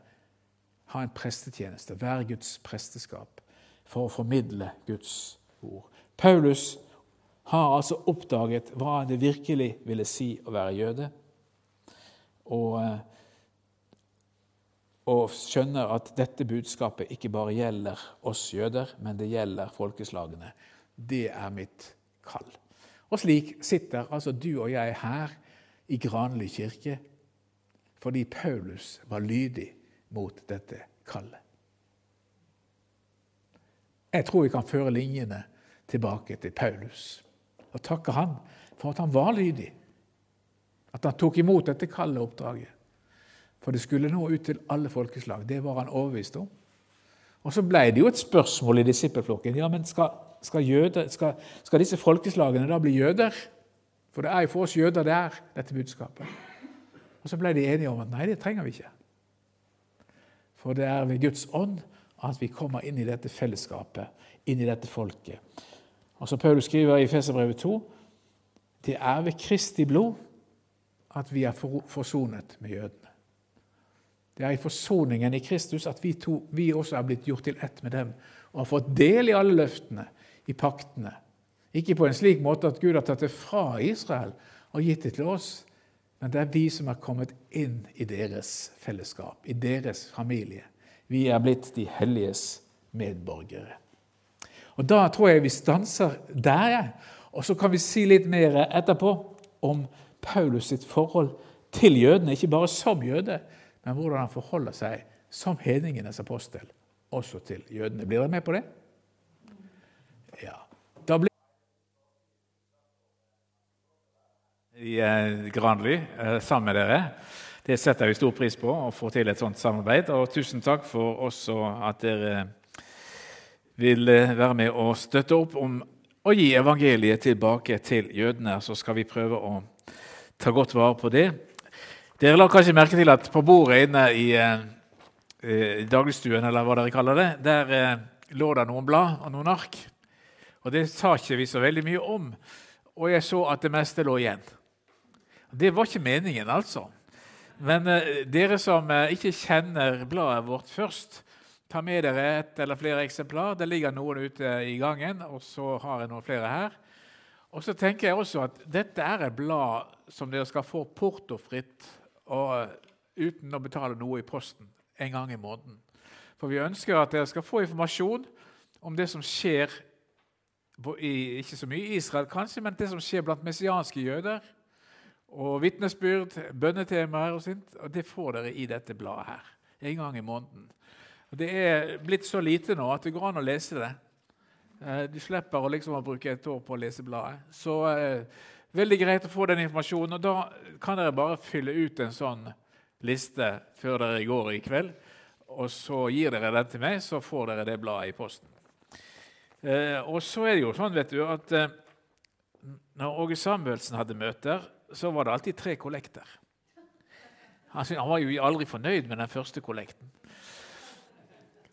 [SPEAKER 1] ha en prestetjeneste, være Guds presteskap, for å formidle Guds ord. Paulus har altså oppdaget hva det virkelig ville si å være jøde, og, eh, og skjønner at dette budskapet ikke bare gjelder oss jøder, men det gjelder folkeslagene. Det er mitt kall. Og slik sitter altså du og jeg her i Granli kirke fordi Paulus var lydig mot dette kallet. Jeg tror vi kan føre linjene tilbake til Paulus og takke han for at han var lydig. At han tok imot dette kalde oppdraget. For det skulle nå ut til alle folkeslag. Det var han overbevist om. Og så ble det jo et spørsmål i disippelflokken. Ja, men skal, skal, jøder, skal, skal disse folkeslagene da bli jøder? For det er jo for oss jøder det er, dette budskapet. Og så ble de enige om at nei, det trenger vi ikke. For det er ved Guds ånd at vi kommer inn i dette fellesskapet, inn i dette folket. Og så Paulus skriver i Feserbrevet 2 det er ved Kristi blod at vi er forsonet med jødene. Det er i forsoningen i Kristus at vi, to, vi også er blitt gjort til ett med dem og har fått del i alle løftene, i paktene. Ikke på en slik måte at Gud har tatt det fra Israel og gitt det til oss, men det er vi som er kommet inn i deres fellesskap, i deres familie. Vi er blitt de helliges medborgere. Og Da tror jeg vi stanser der, og så kan vi si litt mer etterpå om Paulus sitt forhold til jødene. Ikke bare som jøde, men hvordan han forholder seg som hedningenes apostel også til jødene. Blir dere med på det? Ja. Da blir i eh, eh, sammen med dere. Det setter vi stor pris på, å få til et sånt samarbeid. Og tusen takk for også at dere vil eh, være med og støtte opp om å gi evangeliet tilbake til jødene. Så skal vi prøve å ta godt vare på det. Dere la kanskje merke til at på bordet inne i, eh, dagligstuen, eller hva dere kaller det, der lå det noen blad og noen ark. Og Det sa ikke vi så veldig mye om, og jeg så at det meste lå igjen. Det var ikke meningen, altså. Men eh, dere som eh, ikke kjenner bladet vårt først, ta med dere et eller flere eksemplar. Det ligger noen ute i gangen, og så har jeg noen flere her. Og så tenker jeg også at dette er et blad som dere skal få portofritt og uten å betale noe i posten en gang i måneden. For vi ønsker at dere skal få informasjon om det som skjer i, ikke så mye i Israel, kanskje, men det som skjer blant messianske jøder og vitnesbyrd, bønnetemaer og sånt. Og det får dere i dette bladet her. En gang i måneden. Det er blitt så lite nå at det går an å lese det. Eh, du slipper å, liksom, bruke et år på å lese bladet. Så eh, veldig greit å få den informasjonen. Og da kan dere bare fylle ut en sånn liste før dere går i kveld. Og så gir dere den til meg, så får dere det bladet i posten. Eh, og så er det jo sånn vet du, at eh, når Åge Samuelsen hadde møter, så var det alltid tre kollekter. Han var jo aldri fornøyd med den første kollekten.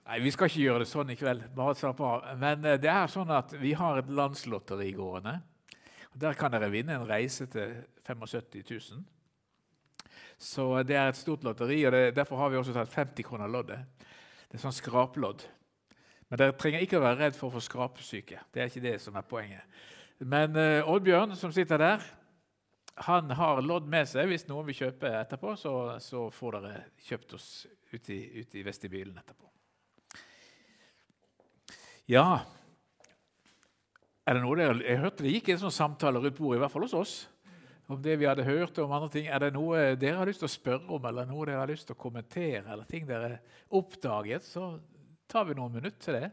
[SPEAKER 1] Nei, Vi skal ikke gjøre det sånn i kveld. bare slapp av. Men eh, det er sånn at vi har et landslotteri gående. Der kan dere vinne en reise til 75 000. Så det er et stort lotteri, og det, derfor har vi også tatt 50 kroner loddet. Det er sånn skraplodd. Men dere trenger ikke å være redd for å få skrapsyke. Det er ikke det som er poenget. Men uh, Oddbjørn, som sitter der, han har lodd med seg. Hvis noen vil kjøpe etterpå, så, så får dere kjøpt oss ute i, ut i vestibylen etterpå. Ja Er det noe dere, Jeg hørte det gikk en sånn samtale rundt bordet, i hvert fall hos oss, om det vi hadde hørt om andre ting. Er det noe dere har lyst til å spørre om, eller noe dere har lyst til å kommentere, eller ting dere oppdaget, så tar vi noen minutter til det.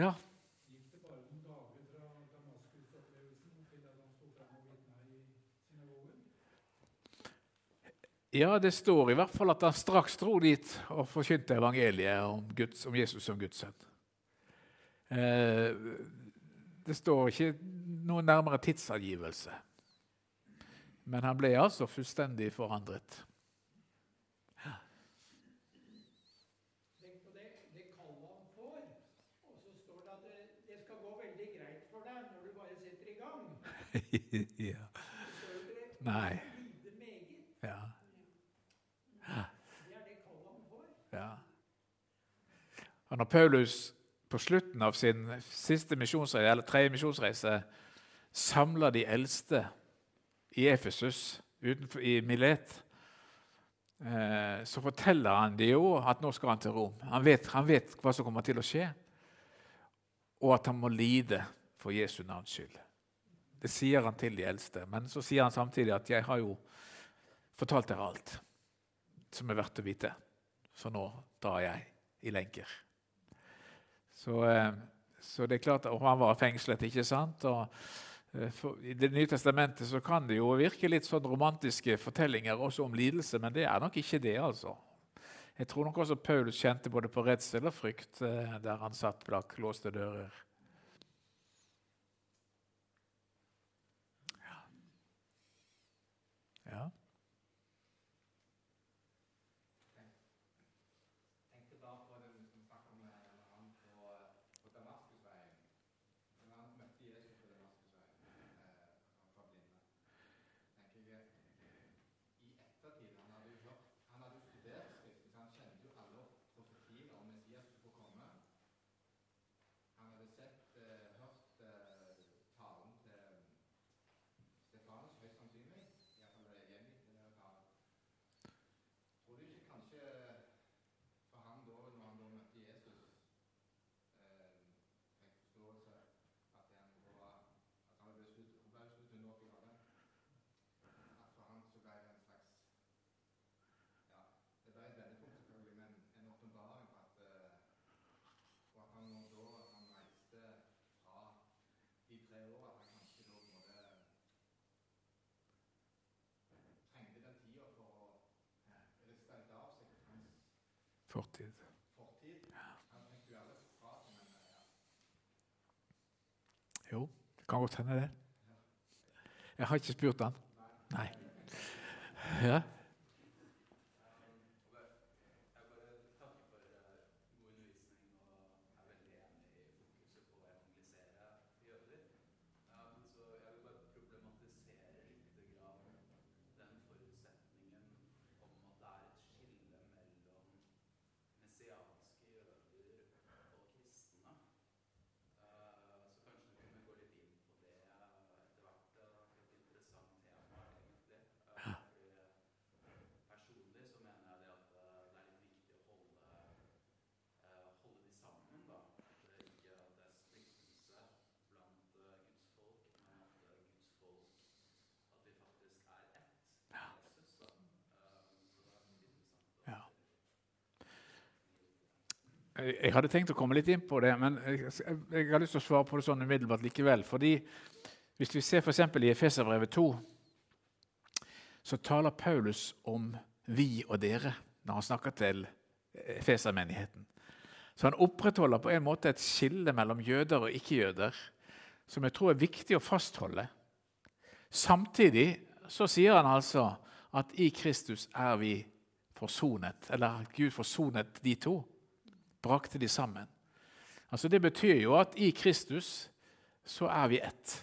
[SPEAKER 1] Ja, Ja, det står i hvert fall at han straks dro dit og forkynte evangeliet om, Guds, om Jesus som Guds sønn. Eh, det står ikke noen nærmere tidsangivelse. Men han ble altså fullstendig forandret.
[SPEAKER 2] Ja. Tenk på det, det kallet han får, og så står det at det, det skal gå veldig greit for deg når du bare setter i gang. (laughs)
[SPEAKER 1] ja. Nei. Ja. Og når Paulus på slutten av sin siste misjonsreise, eller tredje misjonsreise samler de eldste i Efesus, i Milet, eh, så forteller han de jo at nå skal han til Rom. Han vet, han vet hva som kommer til å skje, og at han må lide for Jesu navns skyld. Det sier han til de eldste, men så sier han samtidig at 'jeg har jo fortalt dere alt som er verdt å vite', så nå drar jeg i lenker. Så, eh, så, det er klart, Og han var fengslet, ikke sant? Og eh, for, I Det nye testamentet så kan det jo virke litt sånn romantiske fortellinger også om lidelse, men det er nok ikke det. altså. Jeg tror nok også Paulus kjente både på redsel og frykt eh, der han satt bak låste dører. Fortid. Jo, det kan godt hende, det. Jeg har ikke spurt han. Nei. Ja. Jeg hadde tenkt å komme litt inn på det, men jeg, jeg har lyst til å svare på det sånn umiddelbart likevel. fordi Hvis vi ser f.eks. i Efeserbrevet 2, så taler Paulus om 'vi og dere' når han snakker til Efesermenigheten. Så han opprettholder på en måte et skille mellom jøder og ikke-jøder som jeg tror er viktig å fastholde. Samtidig så sier han altså at i Kristus er vi forsonet, eller Gud forsonet de to brakte de sammen. Altså Det betyr jo at i Kristus så er vi ett.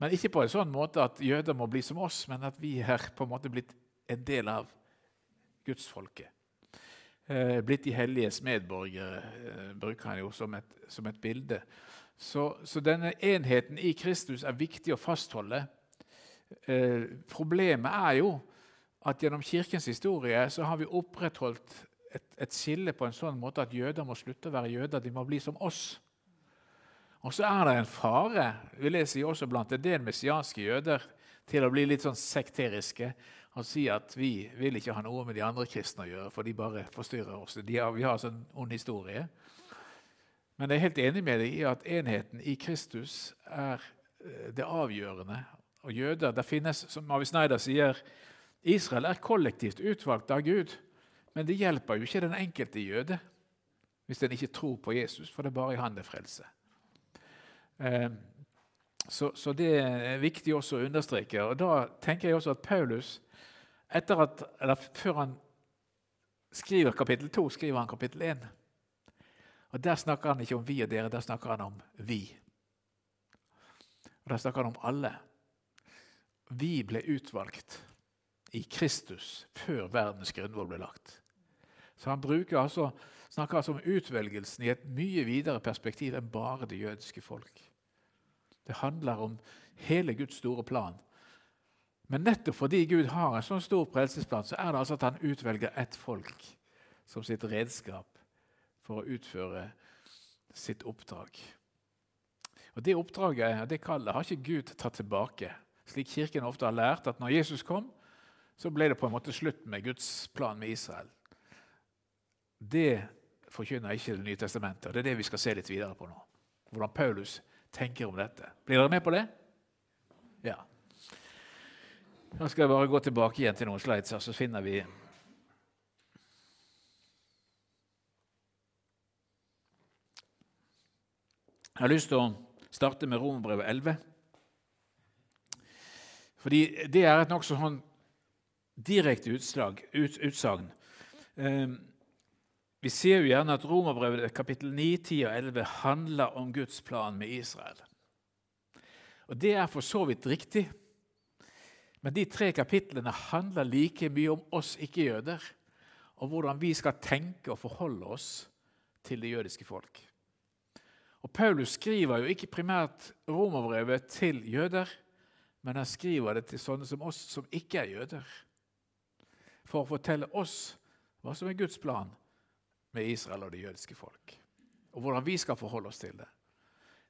[SPEAKER 1] Men ikke på en sånn måte at jøder må bli som oss, men at vi er på en måte blitt en del av gudsfolket. Eh, blitt de helliges medborgere, eh, bruker han jo som et, som et bilde. Så, så, denne enheten i Kristus er viktig å fastholde. Eh, problemet er jo at gjennom Kirkens historie så har vi opprettholdt et, et, skille på en sånn måte at jøder må slutte å være jøder. De må bli som oss. Og så er det en fare vil jeg si også blant en del messianske jøder til å bli litt sånn sekteriske og si at vi vil ikke ha noe med de andre kristne å gjøre, for de bare forstyrrer oss. Har, vi har sånn ond historie. Men jeg er helt enig med deg i at enheten i Kristus er eh, det avgjørende. Og jøder, det finnes, som Avi Snyder sier, Israel er kollektivt utvalgt av Gud. Men det hjelper jo ikke den enkelte jøde hvis den ikke tror på Jesus, for det er bare i han det er frelse. Eh, så, så, det er viktig også å understreke. Og Da tenker jeg også at Paulus, at, før han skriver kapittel 2, skriver han kapittel 1. Og Der snakker han ikke om vi og dere, der snakker han om vi. Og Der snakker han om alle. Vi ble utvalgt i Kristus før verdens grunnvoll ble lagt. Så han altså, snakker altså om utvelgelsen i et mye videre perspektiv enn bare det jødiske folk. Det handler om hele Guds store plan. Men nettopp fordi Gud har en sånn stor frelsesplan, så er det altså at han utvelger ett folk som sitt redskap for å utføre sitt oppdrag. Og Det oppdraget og det kallet har ikke Gud tatt tilbake, slik Kirken ofte har lært at når Jesus kom, så ble det på en måte slutt med Guds plan med Israel. Det forkynner ikke Det nye testamentet. Det er det vi skal se litt videre på nå. Hvordan Paulus tenker om dette. Blir dere med på det? Ja. Nå skal jeg bare gå tilbake igjen til noen slides, så finner vi Jeg har lyst til å starte med Romerbrevet 11. Fordi det er et nokså sånn direkte utslag, ut, utsagn. Eh, vi ser jo gjerne at Romerbrevet kapittel 9, 10 og 11 handler om Guds plan med Israel. Og Det er for så vidt riktig. Men de tre kapitlene handler like mye om oss ikke-jøder, og hvordan vi skal tenke og forholde oss til det jødiske folk. Og Paulus skriver jo ikke primært romerbrevet til jøder, men han skriver det til sånne som oss som ikke er jøder, for å fortelle oss hva som er Guds plan med Israel og det jødiske folk, og hvordan vi skal forholde oss til det.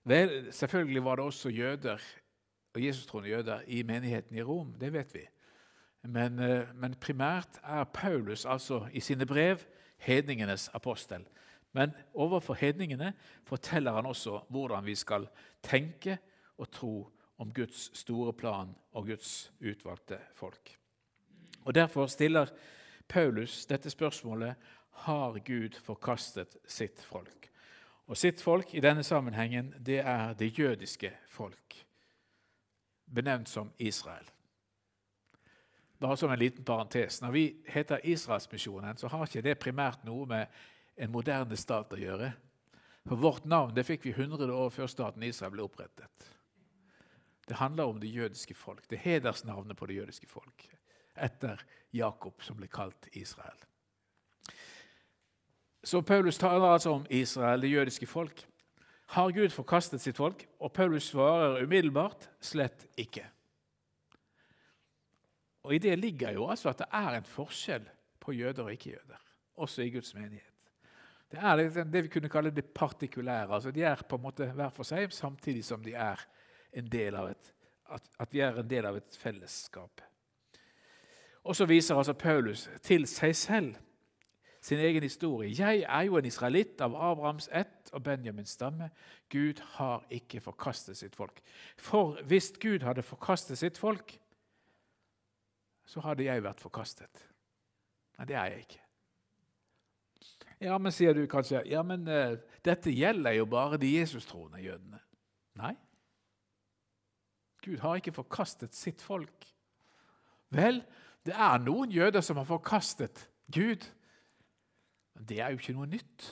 [SPEAKER 1] Vel, selvfølgelig var det også jøder og Jesus-troende jøder i menigheten i Rom, det vet vi. Men, eh, men primært er Paulus altså i sine brev hedningenes apostel. Men overfor hedningene forteller han også hvordan vi skal tenke og tro om Guds store plan og Guds utvalgte folk. Og Derfor stiller Paulus dette spørsmålet har Gud forkastet sitt folk. Og Sitt folk i denne sammenhengen det er det jødiske folk, benevnt som Israel. Bare som en liten parentes. Når vi heter Israelsmisjonen, så har ikke det primært noe med en moderne stat å gjøre. For Vårt navn det fikk vi 100 år før staten Israel ble opprettet. Det handler om det jødiske folk. Det er hedersnavnet på det jødiske folk. Etter Jakob, som ble kalt Israel. Så Paulus taler altså om Israel, det jødiske folk. Har Gud forkastet sitt folk? Og Paulus svarer umiddelbart slett ikke. Og I det ligger jo altså at det er en forskjell på jøder og ikke-jøder, også i Guds menighet. Det er det vi kunne kalle det partikulære. altså De er på en måte hver for seg, samtidig som de er en del av et, at, at vi er en del av et fellesskap. Og så viser altså Paulus til seg selv sin egen historie. 'Jeg er jo en israelitt av Abrahams ett og Benjamins stamme.' Gud har ikke forkastet sitt folk. For hvis Gud hadde forkastet sitt folk, så hadde jeg vært forkastet. Men det er jeg ikke. Ja, men sier du kanskje ja, men uh, dette gjelder jo bare de Jesus-troende jødene. Nei. Gud har ikke forkastet sitt folk. Vel, det er noen jøder som har forkastet Gud. Men det er jo ikke noe nytt.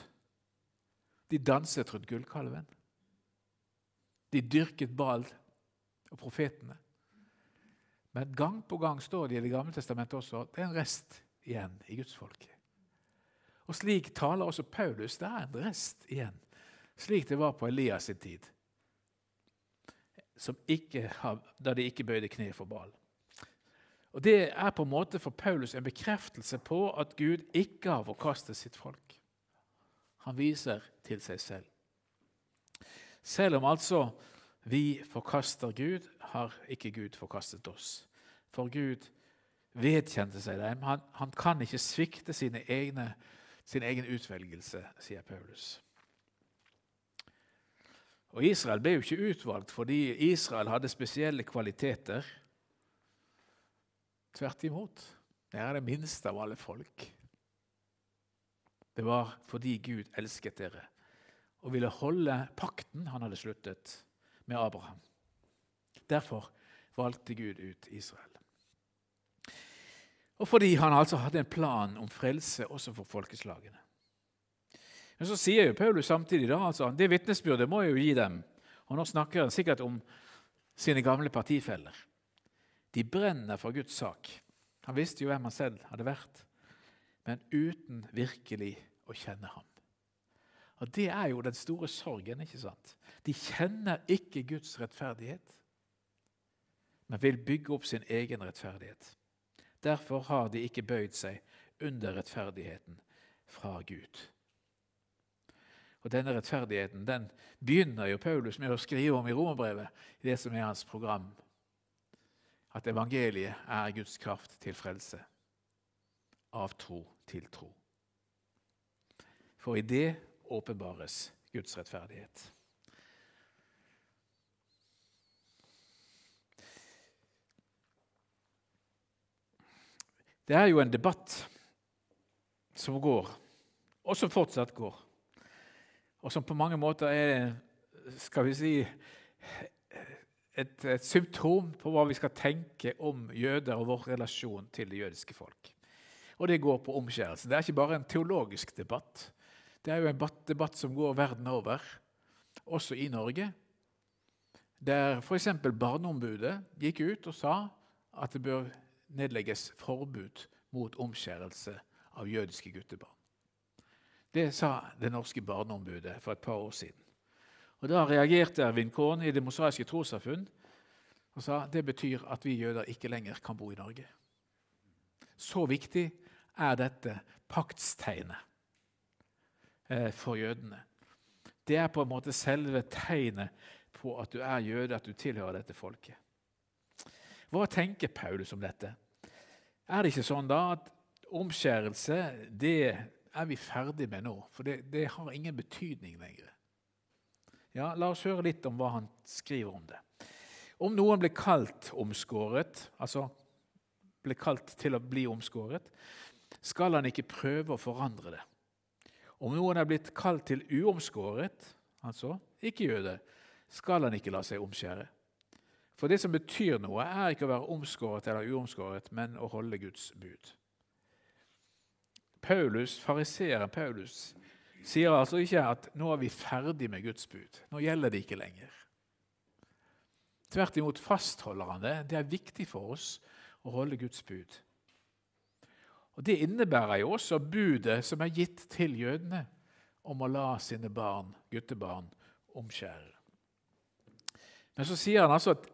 [SPEAKER 1] De danset rundt gullkalven. De dyrket Bal og profetene. Men gang på gang står det i Det gamle testamentet også at det er en rest igjen i Guds folk. Og slik taler også Paulus. Det er en rest igjen, slik det var på Elias sin tid, ikke, da de ikke bøyde kne for Baal. Og Det er på en måte for Paulus en bekreftelse på at Gud ikke har forkastet sitt folk. Han viser til seg selv. Selv om altså vi forkaster Gud, har ikke Gud forkastet oss. For Gud vedkjente seg dem. Han, han kan ikke svikte egne sin egen utvelgelse, sier Paulus. Og Israel ble jo ikke utvalgt fordi Israel hadde spesielle kvaliteter. Tvert imot. Det er det minste av alle folk. Det var fordi Gud elsket dere og ville holde pakten han hadde sluttet med Abraham. Derfor valgte Gud ut Israel. Og fordi han altså hadde en plan om frelse også for folkeslagene. Men så sier jo Paulus samtidig da, altså, det vitnesbyrdet må jeg jo gi dem. Og nå snakker han sikkert om sine gamle partifeller. De brenner for Guds sak. Han visste jo hvem han selv hadde vært, men uten virkelig å kjenne ham. Og Det er jo den store sorgen. ikke sant? De kjenner ikke Guds rettferdighet, men vil bygge opp sin egen rettferdighet. Derfor har de ikke bøyd seg under rettferdigheten fra Gud. Og Denne rettferdigheten den begynner jo Paulus med å skrive om i romerbrevet, i det som er hans program. At evangeliet er Guds kraft til frelse. Av tro til tro. for i det åpenbares Guds rettferdighet. Det er jo en debatt som går, og som fortsatt går, og som på mange måter er skal vi si, et, et symptom på hva vi skal tenke om jøder og vår relasjon til det jødiske folk. Og det går på omskjærelse. Det er ikke bare en teologisk debatt. Det er jo en debatt som går verden over, også i Norge. Der f.eks. Barneombudet gikk ut og sa at det bør nedlegges forbud mot omskjærelse av jødiske guttebarn. Det sa det norske barneombudet for et par år siden. Og Da reagerte Ervin Kohn i Det mosaiske trossamfunn og sa det betyr at vi jøder ikke lenger kan bo i Norge. Så viktig er dette paktstegnet eh, for jødene. Det er på en måte selve tegnet på at du er jøde, at du tilhører dette folket. Hva tenker Paulus om dette? Er det ikke sånn da at omskjærelse det er vi ferdig med nå? For det, det har ingen betydning lenger. Ja, La oss høre litt om hva han skriver om det. Om noen blir kalt omskåret, altså blir kalt til å bli omskåret, skal han ikke prøve å forandre det. Om noen er blitt kalt til uomskåret, altså ikke jøde, skal han ikke la seg omskjære. For det som betyr noe, er ikke å være omskåret eller uomskåret, men å holde Guds bud. Paulus, Fariseeren Paulus sier altså ikke at nå er vi ferdig med Guds bud. Nå gjelder det ikke lenger. Tvert imot fastholder han det. Det er viktig for oss å holde Guds bud. Og Det innebærer jo også budet som er gitt til jødene om å la sine barn, guttebarn omskjære. Men så sier han altså at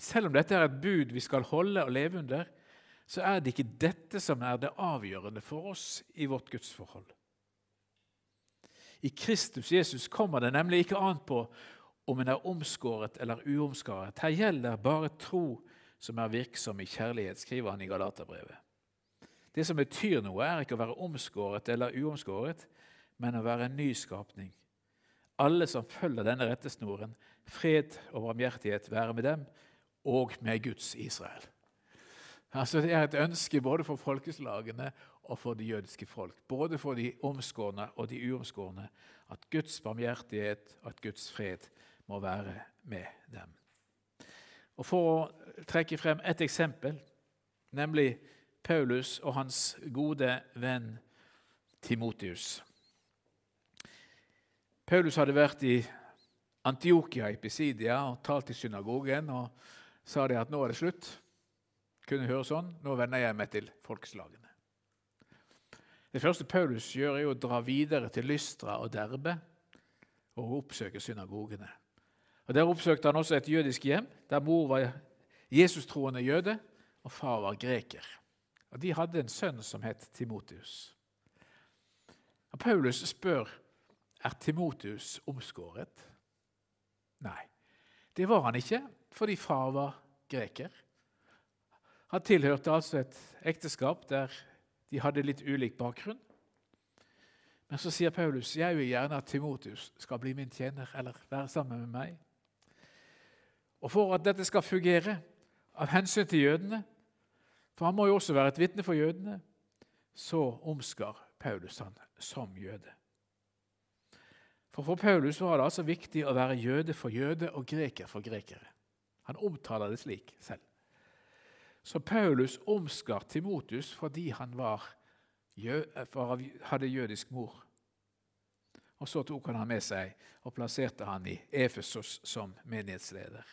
[SPEAKER 1] selv om dette er et bud vi skal holde og leve under, så er det ikke dette som er det avgjørende for oss i vårt gudsforhold. I Kristus Jesus kommer det nemlig ikke an på om en er omskåret eller uomskåret. Her gjelder bare tro som er virksom i kjærlighet, skriver han i Galaterbrevet. Det som betyr noe, er ikke å være omskåret eller uomskåret, men å være en nyskapning. Alle som følger denne rettesnoren, fred og barmhjertighet være med dem og med Guds Israel. Altså Det er et ønske både for folkeslagene og for det jødiske folk. Både for de omskårne og de uomskårne. At Guds barmhjertighet og at Guds fred må være med dem. Og For å trekke frem et eksempel, nemlig Paulus og hans gode venn Timotius. Paulus hadde vært i Antiokia i Pisidia og talt i synagogen. og sa de at nå er det slutt. Kunne høre sånn. Nå vender jeg meg til folkeslagene. Det første Paulus gjør, er å dra videre til Lystra og Derbe og oppsøke synagogene. Og Der oppsøkte han også et jødisk hjem, der mor var Jesus-troende jøde og far var greker. Og De hadde en sønn som het Timotius. Og Paulus spør er Timotius omskåret. Nei, det var han ikke fordi far var greker. Han tilhørte altså et ekteskap der de hadde litt ulik bakgrunn. Men så sier Paulus jeg vil gjerne at Timotius skal bli min tjener eller være sammen med meg. Og For at dette skal fungere, av hensyn til jødene, for han må jo også være et vitne for jødene, så omskar Paulus han som jøde. For For Paulus var det altså viktig å være jøde for jøde og greker for grekere. Han omtaler det slik selv. Så Paulus omskar Timotus fordi han var, hadde jødisk mor. Og Så tok han ham med seg og plasserte han i Efesos som menighetsleder.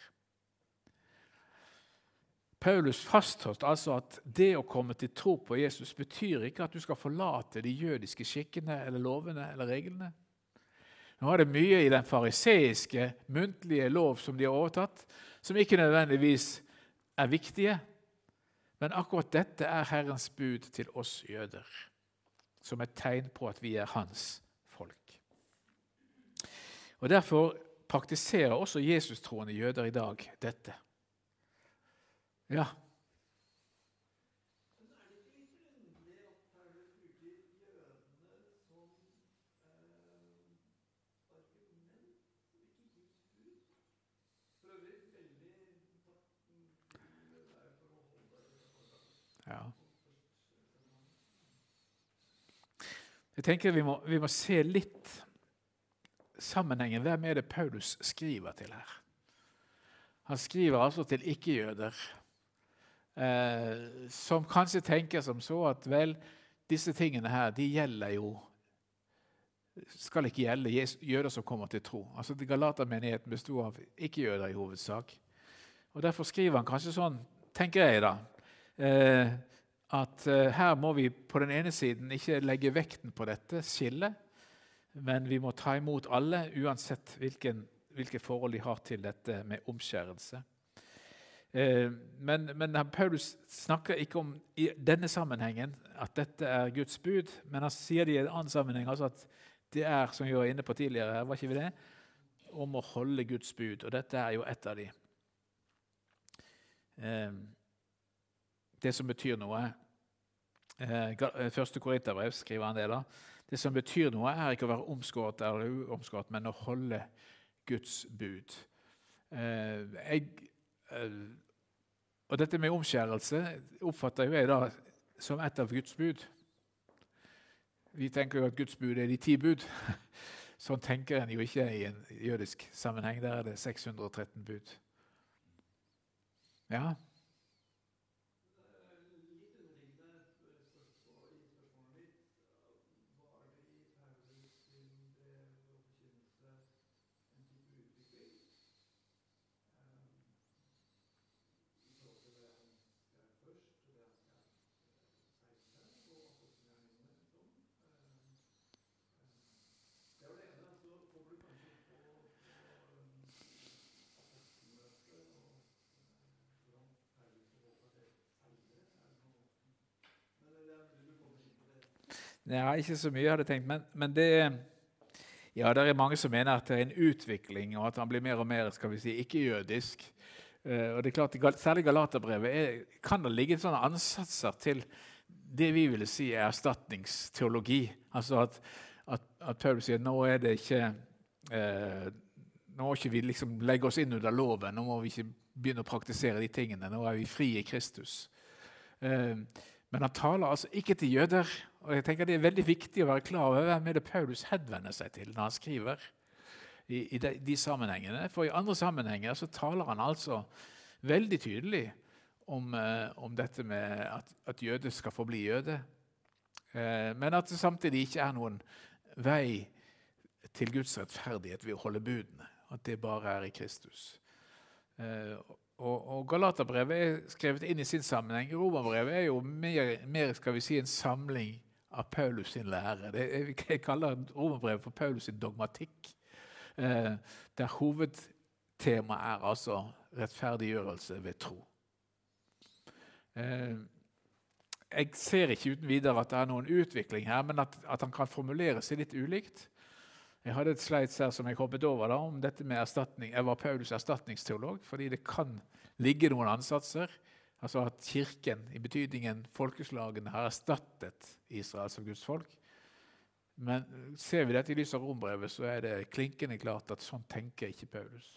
[SPEAKER 1] Paulus fastholdt altså at det å komme til tro på Jesus betyr ikke at du skal forlate de jødiske skikkene eller lovene eller reglene. Nå er det mye i den fariseiske, muntlige lov som de har overtatt, som ikke nødvendigvis er viktige. Men akkurat dette er Herrens bud til oss jøder, som et tegn på at vi er hans folk. Og Derfor praktiserer også Jesus-troende jøder i dag dette. Ja. Jeg tenker vi må, vi må se litt sammenhengen. Hvem er det Paulus skriver til her? Han skriver altså til ikke-jøder, eh, som kanskje tenker som så at vel, disse tingene her, de gjelder jo skal ikke gjelde jøder som kommer til tro. Altså Galatermenigheten besto av ikke-jøder i hovedsak. Og Derfor skriver han kanskje sånn, tenker jeg, da, eh, at eh, her må vi på den ene siden ikke legge vekten på dette skillet, men vi må ta imot alle, uansett hvilken, hvilke forhold de har til dette med omskjærelse. Eh, men, men, Paulus snakker ikke om i denne sammenhengen at dette er Guds bud, men han sier det i en annen sammenheng altså at det er, som vi var inne på tidligere, her, var ikke vi det? om å holde Guds bud. Og dette er jo et av de. Eh, det som betyr noe. Eh, eh, første Korinterbrev skriver han det. da. Det som betyr noe, er ikke å være omskåret eller uomskåret, men å holde Guds bud. Jeg, og dette med omskjærelse oppfatter jeg da som et av Guds bud. Vi tenker jo at Guds bud er de ti bud. (laughs) Sånn tenker en jo ikke i en jødisk sammenheng. Der er det 613 bud. Ja? Nei, ikke så mye, hadde jeg tenkt. Men, men det, ja, det er mange som mener at det er en utvikling, og at han blir mer og mer skal vi si, ikke-jødisk. Uh, og det er klart, Særlig Galaterbrevet kan det ligge sånne ansatser til det vi ville si er erstatningsteologi. Altså at, at, at Paul sier nå er det ikke uh, Nå må ikke vi liksom legge oss inn under loven, nå må vi ikke begynne å praktisere de tingene. Nå er vi fri i Kristus. Uh, men han taler altså ikke til jøder. Og jeg tenker Det er veldig viktig å være klar over hvem er det Paulus henvender seg til når han skriver. I, i de, de, sammenhengene. For i andre sammenhenger så taler han altså veldig tydelig om, eh, om dette med at, at jøde skal forbli jøde. Eh, men at det samtidig ikke er noen vei til Guds rettferdighet ved å holde budene. At det bare er i Kristus. Eh, og, Galaterbrevet er skrevet inn i sin sammenheng. Romerbrevet er jo mer, mer, skal vi si, en samling av Paulus sin lære. Det, jeg kaller Romerbrevet for Paulus sin dogmatikk. Eh, der hovedtemaet er altså rettferdiggjørelse ved tro. Eh, jeg ser ikke uten videre at det er noen utvikling her, men at, at han kan formulere seg litt ulikt. Jeg hadde et slides her som jeg hoppet over da, om dette med erstatning. Jeg var Paulus' erstatningsteolog, fordi det kan ligge noen ansatser. Altså at Kirken, i betydningen folkeslagene, har erstattet Israel som Guds folk. Men ser vi dette i lys av rombrevet, så er det klinkende klart at sånn tenker ikke Paulus.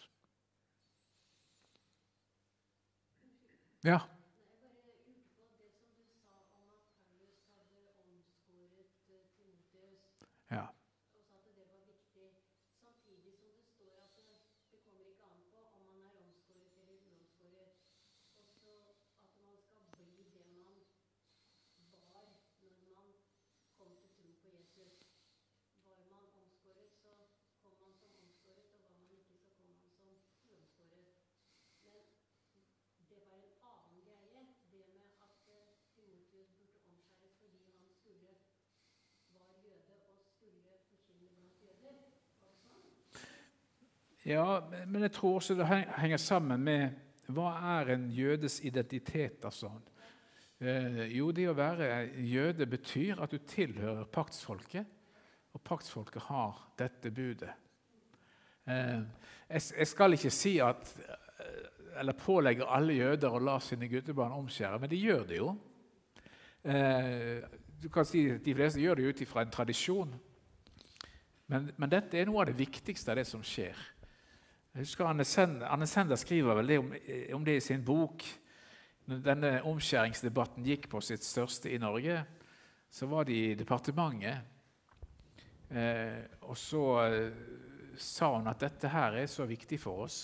[SPEAKER 1] Ja. Ja, men jeg tror også det henger sammen med hva er en jødes identitet? altså? Eh, jo, det å være jøde betyr at du tilhører paktsfolket, og paktsfolket har dette budet. Eh, jeg skal ikke si at eh, eller pålegger alle jøder å la sine guttebarn omskjære, men de gjør det jo. Du kan si at De fleste gjør det ut ifra en tradisjon. Men, men, dette er noe av det viktigste av det som skjer. Jeg husker Anne Sender skriver vel det om, om, det i sin bok når denne omskjæringsdebatten gikk på sitt største i Norge, så var de i departementet. Eh, og så eh, sa hun at dette her er så viktig for oss.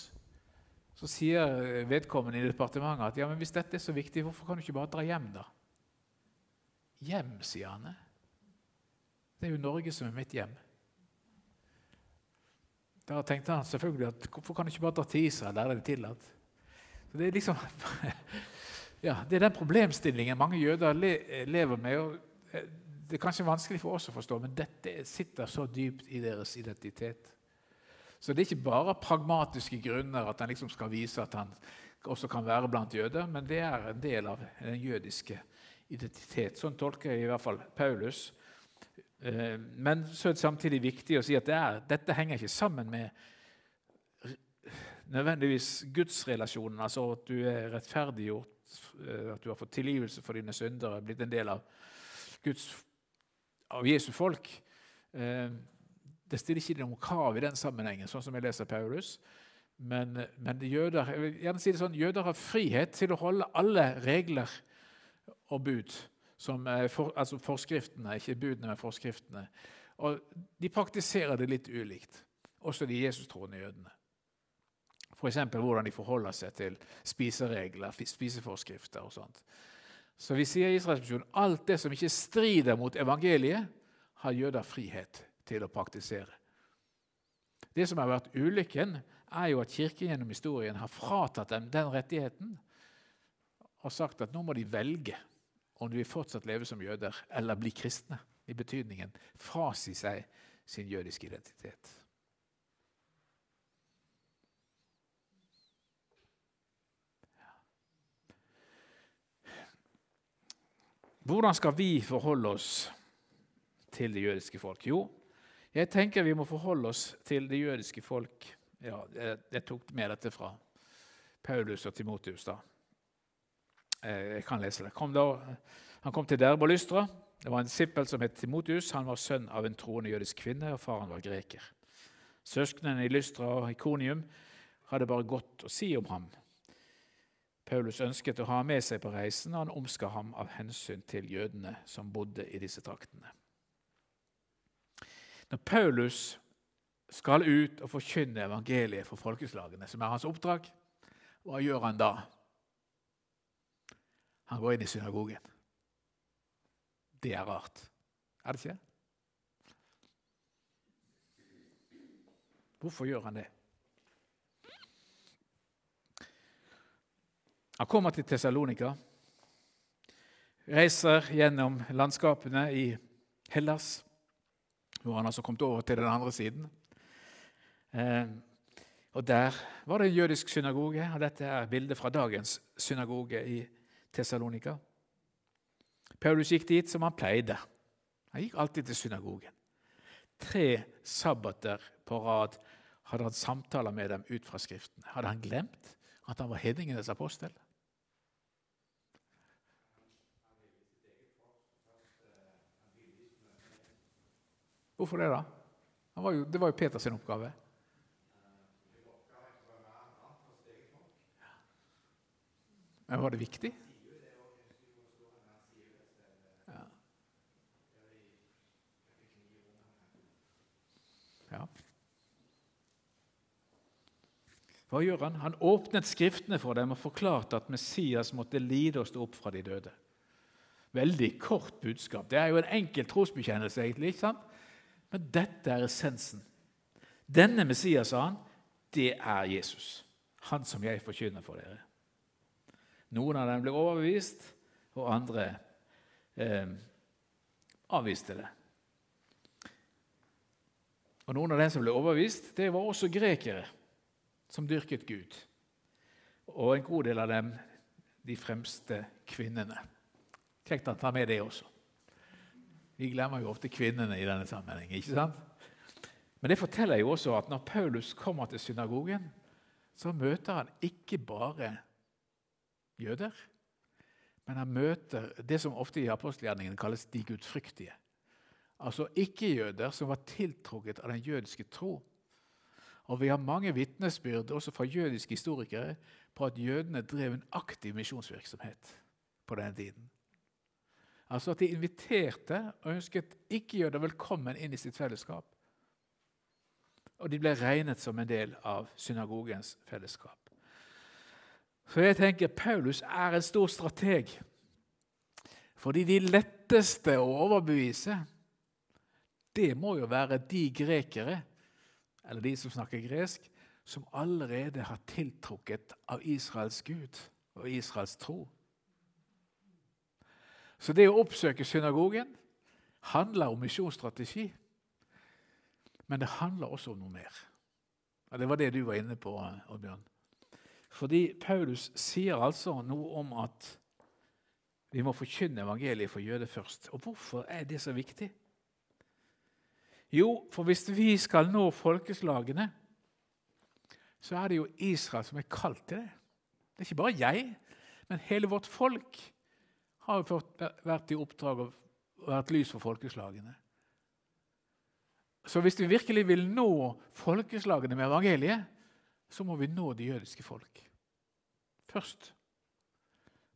[SPEAKER 1] Så sier vedkommende i departementet at ja, men hvis dette er så viktig, hvorfor kan du ikke bare dra hjem, da? Hjem, sier Anne. Det er jo Norge som er mitt hjem. Da tenkte han selvfølgelig at hvorfor kan du ikke bare dra til Israel? Der er det tillatt. Så det er liksom (laughs) ja, det er den problemstillingen mange jøder lever med. og eh, Det er kanskje vanskelig for oss å forstå, men dette sitter så dypt i deres identitet. Så det er ikke bare pragmatiske grunner at han liksom skal vise at han også kan være blant jøder, men det er en del av den jødiske identitet. Sånn tolker jeg i hvert fall Paulus. Eh, men så er det samtidig viktig å si at det er, dette henger ikke sammen med nødvendigvis gudsrelasjonen, altså at du er rettferdiggjort, eh, at du har fått tilgivelse for dine syndere, blitt en del av, Guds, av Jesu folk. Eh, det stiller ikke noen krav i den sammenhengen, sånn som jeg leser Paulus. Men, men jøder, jeg vil gjerne si det sånn, jøder har frihet til å holde alle regler og bud som for, altså forskriftene, ikke budene, men forskriftene. Og De praktiserer det litt ulikt, også de Jesus-troende jødene. F.eks. hvordan de forholder seg til spiseregler, spiseforskrifter og sånt. Så vi sier i Israelsmisjonen alt det som ikke strider mot evangeliet, har jøder frihet til å praktisere. Det som har vært ulykken, er jo at Kirken gjennom historien har fratatt dem den rettigheten og sagt at nå må de velge om de vil fortsatt leve som jøder eller bli kristne, i betydningen frasi seg sin jødiske identitet. Hvordan skal vi forholde oss til det jødiske folk? Jo, jeg tenker vi må forholde oss til det jødiske folk. Ja, jeg, jeg tok med dette fra Paulus og Timotius. da. Eh, jeg kan lese det. Kom da, han kom til Derbe og Lystra. Det var en sippel som het Timotius. Han var sønn av en troende jødisk kvinne, og faren var greker. Søsknene i Lystra og Ikonium hadde bare godt å si om ham. Paulus ønsket å ha ham med seg på reisen, og han omska ham av hensyn til jødene som bodde i disse traktene. Når Paulus skal ut og forkynne evangeliet for folkeslagene, som er hans oppdrag, hva gjør han da? Han går inn i synagogen. Det er rart. Er det ikke? Hvorfor gjør han det? Han kommer til Tessalonika, reiser gjennom landskapene i Hellas, hvor han altså kommet over til den andre siden. Eh, og Der var det en jødisk synagoge, og dette er bildet fra dagens synagoge i. Tessalonika. Paulus gikk dit som han pleide. Han gikk alltid til synagogen. Tre sabbater på rad hadde han samtaler med dem ut fra Skriftene. Hadde han glemt at han var hedningenes apostel? Hvorfor det, da? Var jo, det var jo Peters oppgave. Men var det viktig? Ja. Hva gjør han? Han åpnet Skriftene for dem og forklarte at Messias måtte lide og stå opp fra de døde. Veldig kort budskap. Det er jo en enkel trosbekjennelse, egentlig. ikke sant? Men dette er essensen. Denne Messias, sa han, det er Jesus. Han som jeg forkynner for dere. Noen av dem ble overbevist, og andre eh, avviste det. Og Noen av dem som ble overbevist, det var også grekere som dyrket Gud. Og en god del av dem de fremste kvinnene. Kjekt å ta med det også. Vi glemmer jo ofte kvinnene i denne sammenheng. ikke sant? Men det forteller jo også at når Paulus kommer til synagogen, så møter han ikke bare jøder, men han møter det som ofte i apostelgjerningen kalles de gudfryktige altså ikke-jøder, som var tiltrukket av den jødiske tro. Og Vi har mange vitnesbyrd også fra jødiske historikere på at jødene drev en aktiv misjonsvirksomhet på denne tiden. Altså at de inviterte og ønsket ikke-jøder velkommen inn i sitt fellesskap. Og de ble regnet som en del av synagogens fellesskap. Så jeg tenker Paulus er en stor strateg. Fordi de letteste å overbevise, det må jo være de grekere, eller de som snakker gresk, som allerede har tiltrukket av Israels Gud og Israels tro. Så det å oppsøke synagogen handler om misjonsstrategi. Men det handler også om noe mer. Og Det var det du var inne på, Oddbjørn. Fordi Paulus sier altså noe om at vi må forkynne evangeliet for jøder først. Og hvorfor er det så viktig? Jo, for hvis vi skal nå folkeslagene, så er det jo Israel som er kalt til det. Det er ikke bare jeg, men hele vårt folk har vært i oppdrag og vært lys for folkeslagene. Så hvis vi virkelig vil nå folkeslagene med evangeliet, så må vi nå det jødiske folk først.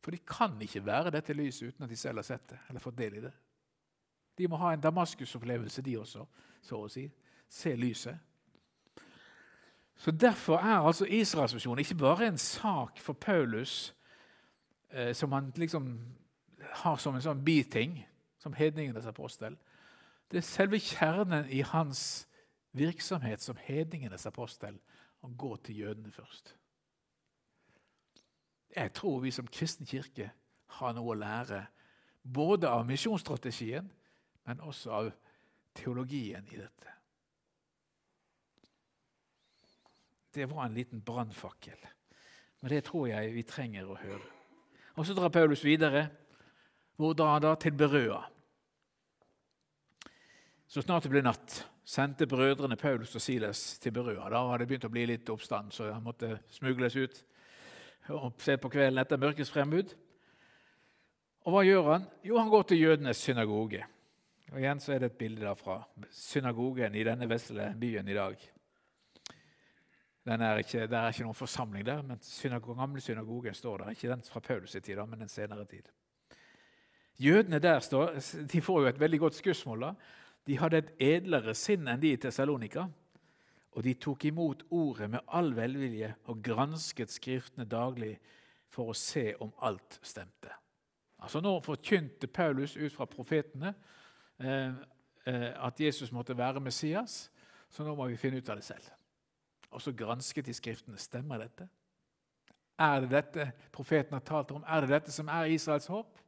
[SPEAKER 1] For de kan ikke være dette lyset uten at de selv har sett det eller fått del i det. De må ha en Damaskus-opplevelse, de også, så å si. Se lyset. Så Derfor er altså Israelsmisjonen ikke bare en sak for Paulus eh, som han liksom har som en sånn biting, som hedningenes apostel. Det er selve kjernen i hans virksomhet som hedningenes apostel å gå til jødene først. Jeg tror vi som kristen kirke har noe å lære både av misjonsstrategien, men også av teologien i dette. Det var en liten brannfakkel, men det tror jeg vi trenger å høre. Og Så drar Paulus videre. Hvor han da? Til Berøa. Så snart det ble natt, sendte brødrene Paulus og Silas til Berøa. Da hadde det begynt å bli litt oppstand, så han måtte smugles ut og se på kvelden etter mørkets frembud. Og hva gjør han? Jo, han går til jødenes synagoge. Og Igjen så er det et bilde fra synagogen i denne vesle byen i dag. Er ikke, det er ikke noen forsamling der, men synagogen, gamle synagogen står der. Ikke den fra Paulus' i tid, men den senere tid. Jødene der står, de får jo et veldig godt skussmål. da. De hadde et edlere sinn enn de i Tessalonika. Og de tok imot ordet med all velvilje og gransket Skriftene daglig for å se om alt stemte. Altså Nå forkynte Paulus ut fra profetene at Jesus måtte være Messias, så nå må vi finne ut av det selv. Og så gransket de Skriftene. Stemmer dette? Er det dette profeten har talt om? Er det dette som er Israels håp?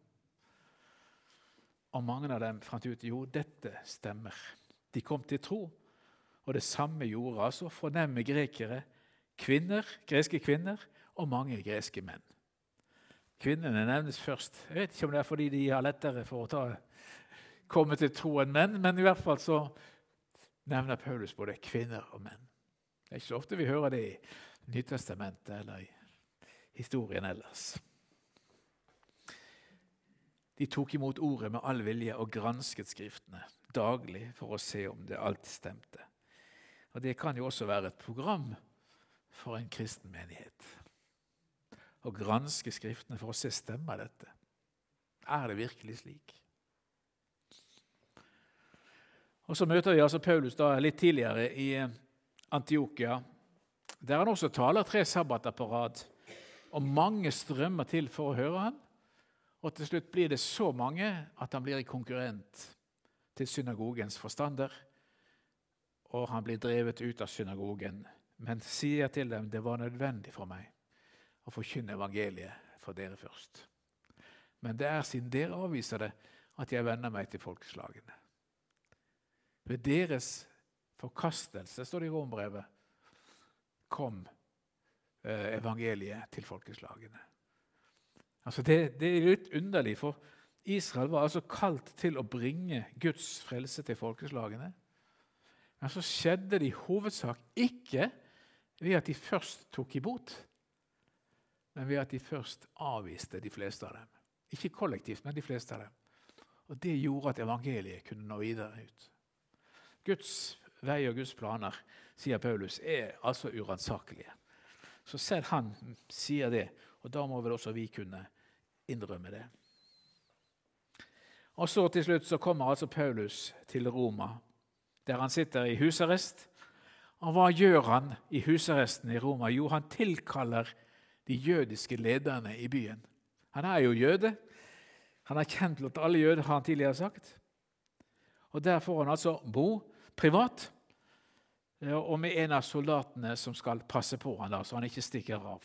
[SPEAKER 1] Og mange av dem fant ut jo, dette stemmer. De kom til tro og det samme gjorde altså fornemme grekere, kvinner, greske kvinner og mange greske menn. Kvinnene nevnes først. Jeg vet ikke om det er fordi de har lettere for å ta, komme til tro enn menn, men i hvert fall så nevner Paulus både kvinner og menn. Det er ikke så ofte vi hører det i Nytestamentet eller i historien ellers. De tok imot ordet med all vilje og gransket Skriftene daglig for å se om det alt stemte. Og Det kan jo også være et program for en kristen menighet. Å granske Skriftene for å se stemmer dette. Er det virkelig slik? Og Så møter vi altså Paulus da litt tidligere i eh, Antiokia, der han også taler tre sabbater på rad. Og mange strømmer til for å høre ham. Og til slutt blir det så mange at han blir konkurrent til synagogens forstander og han blir drevet ut av synagogen, men sier til dem det var nødvendig for meg å forkynne evangeliet for dere først. Men det er siden dere avviser det, at jeg vender meg til folkeslagene. Ved deres forkastelse, står det i Rombrevet, kom eh, evangeliet til folkeslagene. Altså det, det, er litt underlig, for Israel var altså kalt til å bringe Guds frelse til folkeslagene. Men så skjedde det i hovedsak ikke ved at de først tok imot, men ved at de først avviste de fleste av dem. Ikke kollektivt, men de fleste av dem. Og Det gjorde at evangeliet kunne nå videre ut. Guds vei og Guds planer, sier Paulus, er altså uransakelige. Så selv han sier det, og da må vel også vi kunne innrømme det. Og så til slutt så kommer altså Paulus til Roma, der han sitter i husarrest. Og hva gjør han i husarresten i Roma? Jo, han tilkaller de jødiske lederne i byen. Han er jo jøde. Han er kjent blant alle jøder, har han tidligere sagt. Og Der får han altså bo privat og med en av soldatene som skal passe på han da, så han ikke stikker av.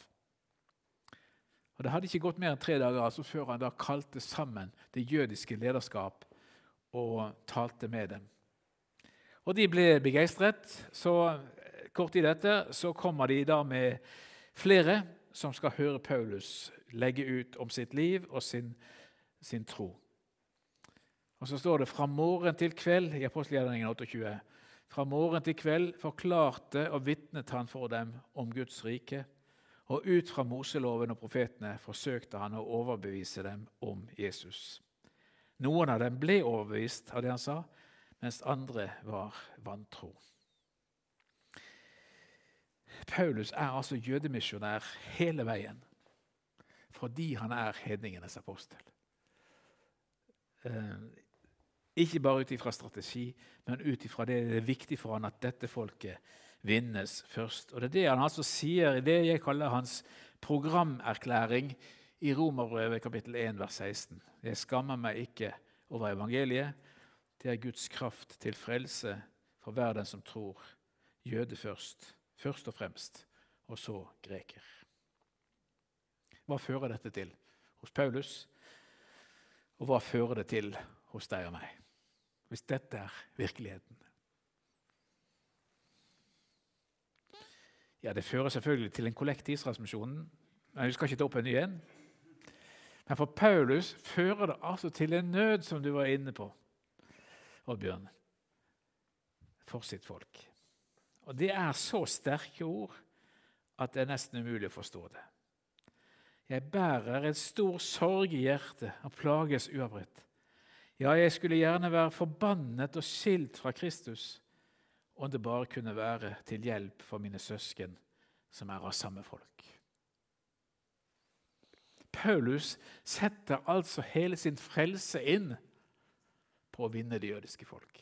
[SPEAKER 1] Og Det hadde ikke gått mer enn tre dager altså, før han da kalte sammen det jødiske lederskap og talte med dem. Og De ble begeistret. Så kort tid etter så kommer de da med flere som skal høre Paulus legge ut om sitt liv og sin, sin tro. Og Så står det fra morgen til kveld i apostelgjerningen 28. Fra morgen til kveld forklarte og vitnet han for dem om Guds rike. Og ut fra Moseloven og profetene forsøkte han å overbevise dem om Jesus. Noen av dem ble overbevist av det han sa, mens andre var vantro. Paulus er altså jødemisjonær hele veien fordi han er hedningenes apostel. Ikke bare ut ifra strategi, men ut ifra det det er viktig for han at dette folket vinnes først. Og Det er det han altså sier i det jeg kaller hans programerklæring i Romerbrevet kapittel 1, vers 16. Jeg skammer meg ikke over evangeliet. Det er Guds kraft til frelse for hver den som tror. Jøde først, først og fremst, og så greker. Hva fører dette til hos Paulus? Og hva fører det til hos deg og meg, hvis dette er virkeligheten? Ja, Det fører selvfølgelig til en kollekt i Israelsmisjonen. Men vi skal ikke ta opp en ny en. Men for Paulus fører det altså til en nød, som du var inne på, Oddbjørn, for sitt folk. Og det er så sterke ord at det er nesten umulig å forstå det. Jeg bærer en stor sorg i hjertet og plages uavbrutt. Ja, jeg skulle gjerne være forbannet og skilt fra Kristus om det bare kunne være til hjelp for mine søsken som er av samme folk. Paulus setter altså hele sin frelse inn på å vinne det jødiske folk.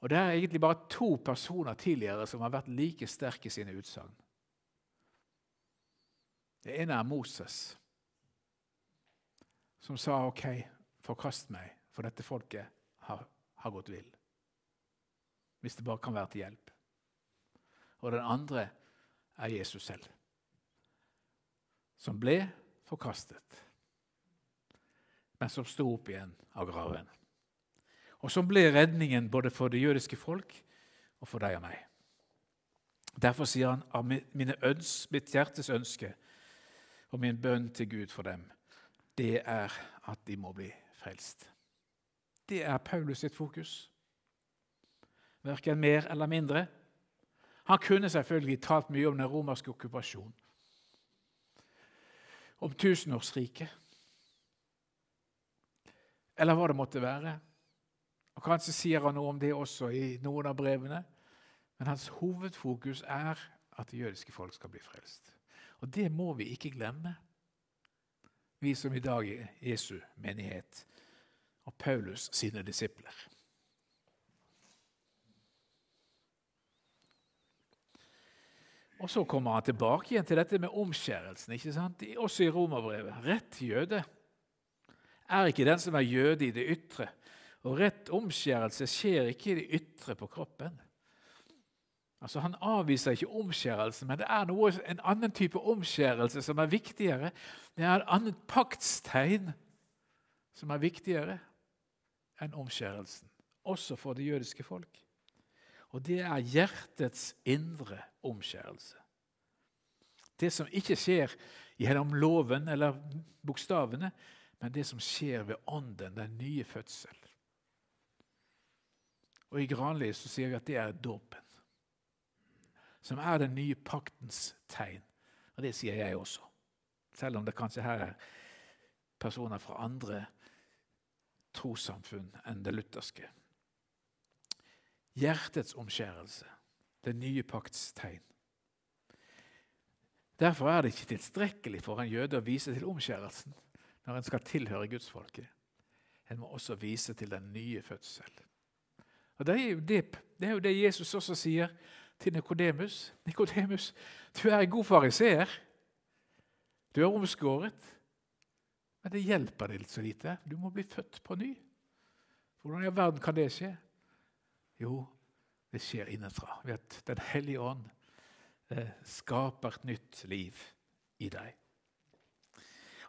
[SPEAKER 1] Og Det er egentlig bare to personer tidligere som har vært like sterke i sine utsagn. Det ene er Moses, som sa OK, forkast meg, for dette folket har, har gått vill. Hvis det bare kan være til hjelp. Og den andre er Jesus selv, som ble forkastet, men som sto opp igjen av graven. Og som ble redningen både for det jødiske folk og for deg og meg. Derfor sier han av mitt hjertes ønske og min bønn til Gud for dem, det er at de må bli frelst. Det er Paulus sitt fokus. Verken mer eller mindre. Han kunne selvfølgelig talt mye om den romerske okkupasjonen, om tusenårsriket, eller hva det måtte være. Og Kanskje sier han noe om det også i noen av brevene, men hans hovedfokus er at det jødiske folk skal bli frelst. Og det må vi ikke glemme, vi som i dag er Jesu menighet og Paulus sine disipler. Og Så kommer han tilbake igjen til dette med omskjærelsen. ikke sant? Også i romerbrevet. Rett jøde er ikke den som er jøde i det ytre. Og rett omskjærelse skjer ikke i det ytre på kroppen, Altså Han avviser ikke omskjærelsen, men det er noe, en annen type omskjærelse som er viktigere. Det er et annet paktstegn som er viktigere enn omskjærelsen, også for det jødiske folk. Og det er hjertets indre omskjærelse. Det som ikke skjer gjennom loven eller bokstavene, men det som skjer ved ånden, den nye fødsel. Og I Granli så sier vi at det er dåpen som er den nye paktens tegn. Og det sier jeg også, selv om det kanskje her er personer fra andre trossamfunn enn det lutherske. Hjertets omskjærelse, den nye pakts tegn. Derfor er det ikke tilstrekkelig for en jøde å vise til omskjærelsen når en skal tilhøre gudsfolket. En må også vise til den nye fødsel. Og det er, det, det er jo det, Jesus også sier til Nikodemus. Nikodemus, du er en god fariseer. Du er omskåret. Men det hjelper deg litt så lite. Du må bli født på ny. Hvordan i all verden kan det skje? Jo, det skjer innenfra ved at Den hellige ånd eh, skaper et nytt liv i deg.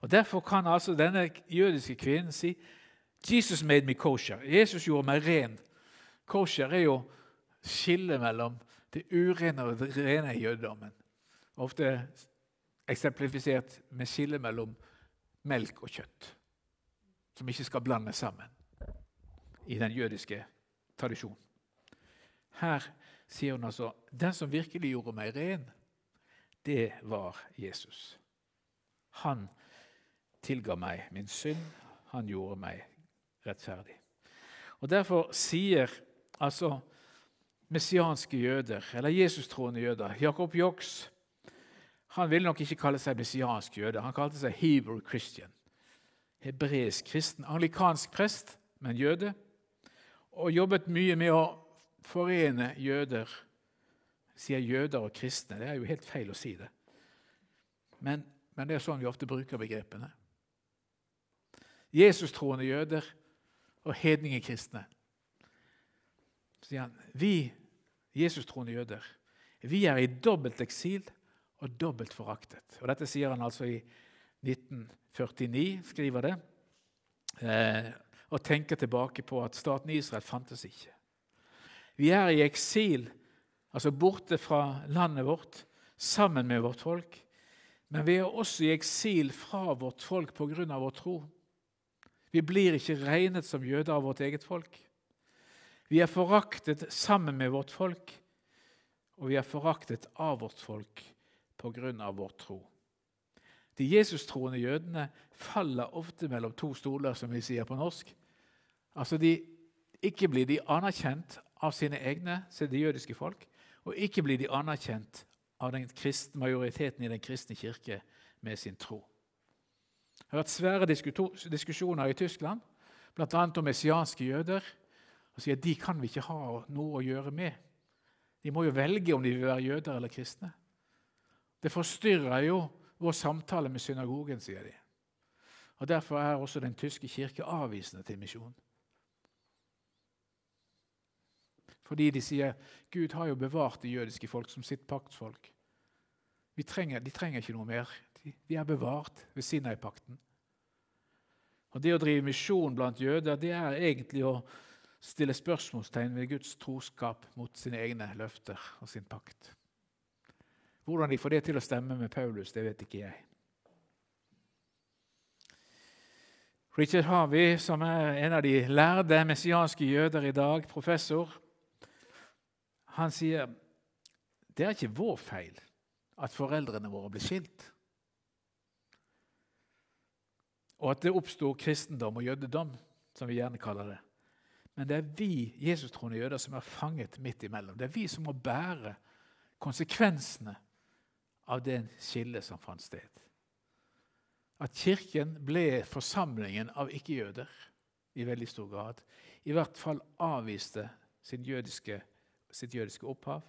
[SPEAKER 1] Og Derfor kan altså denne jødiske kvinnen si Jesus made me kosher. Jesus gjorde meg ren. Kosher er jo skillet mellom det urene og det rene i jødedommen. Ofte eksemplifisert med skillet mellom melk og kjøtt, som ikke skal blandes sammen i den jødiske tradisjonen. Her sier hun altså den som virkelig gjorde meg ren, det var Jesus. Han tilga meg min synd, han gjorde meg rettferdig. Og Derfor sier altså messianske jøder, eller Jesus-troende jøder Jakob Joks han ville nok ikke kalle seg messiansk jøde, han kalte seg Hebrew Christian. Hebreisk kristen, anglikansk prest, men jøde. Og jobbet mye med å forene jøder. Sier jøder og kristne. Det er jo helt feil å si det. Men, men det er sånn vi ofte bruker begrepene. Jesus-troende jøder og hedningekristne. Så sier han vi Jesus-troende jøder vi er i dobbelt eksil og dobbelt foraktet. Og Dette sier han altså i 1949, skriver det, eh, og tenker tilbake på at staten Israel fantes ikke. Vi er i eksil, altså borte fra landet vårt, sammen med vårt folk. Men vi er også i eksil fra vårt folk pga. vår tro. Vi blir ikke regnet som jøder av vårt eget folk. Vi er foraktet sammen med vårt folk, og vi er foraktet av vårt folk pga. vår tro. De Jesus-troende jødene faller ofte mellom to stoler, som vi sier på norsk. Altså de, Ikke blir de anerkjent av sine egne, det jødiske folk, og ikke blir de anerkjent av kristne, majoriteten i den kristne kirke med sin tro. Det har vært svære diskusjoner i Tyskland, bl.a. om messianske jøder. Og sier at De kan vi ikke ha noe å gjøre med. De må jo velge om de vil være jøder eller kristne. Det forstyrrer jo vår samtale med synagogen, sier de. Og Derfor er også Den tyske kirke avvisende til misjon. Fordi de sier Gud har jo bevart det jødiske folk som sitt paktsfolk. Trenger, de trenger ikke noe mer. De, de er bevart ved Sinai-pakten. Og Det å drive misjon blant jøder det er egentlig å stille spørsmålstegn ved Guds troskap mot sine egne løfter og sin pakt. Hvordan de får det til å stemme med Paulus, det vet ikke jeg. Richard Harvey, som er en av de lærde messianske jøder i dag, professor, han sier det er ikke vår feil at foreldrene våre ble skilt, og at det oppsto kristendom og jødedom, som vi gjerne kaller det. Men det er vi Jesus-troende jøder som er fanget midt imellom. Det er vi som må bære konsekvensene av det skillet som fant sted. At Kirken ble forsamlingen av ikke-jøder i veldig stor grad. I hvert fall avviste jødiske, sitt jødiske opphav.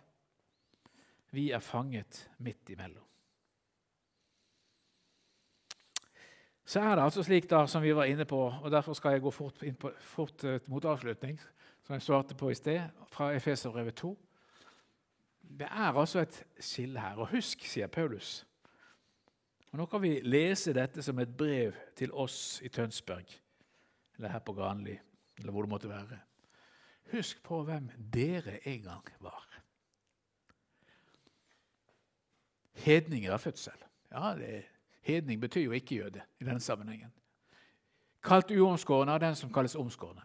[SPEAKER 1] Vi er fanget midt imellom. Så er det altså slik da, som vi var inne på, og derfor skal jeg gå fort, på, fort eh, mot avslutning, som jeg svarte på i sted, fra Efeserbrevet 2. Det er altså et skille her. Og husk, sier Paulus og Nå kan vi lese dette som et brev til oss i Tønsberg, eller her på Granli, eller hvor det måtte være. Husk på hvem dere en gang var. Hedninger av fødsel. Ja, det, Hedning betyr jo ikke jøde i denne sammenhengen. Kalt uomskårne av den som kalles omskårne.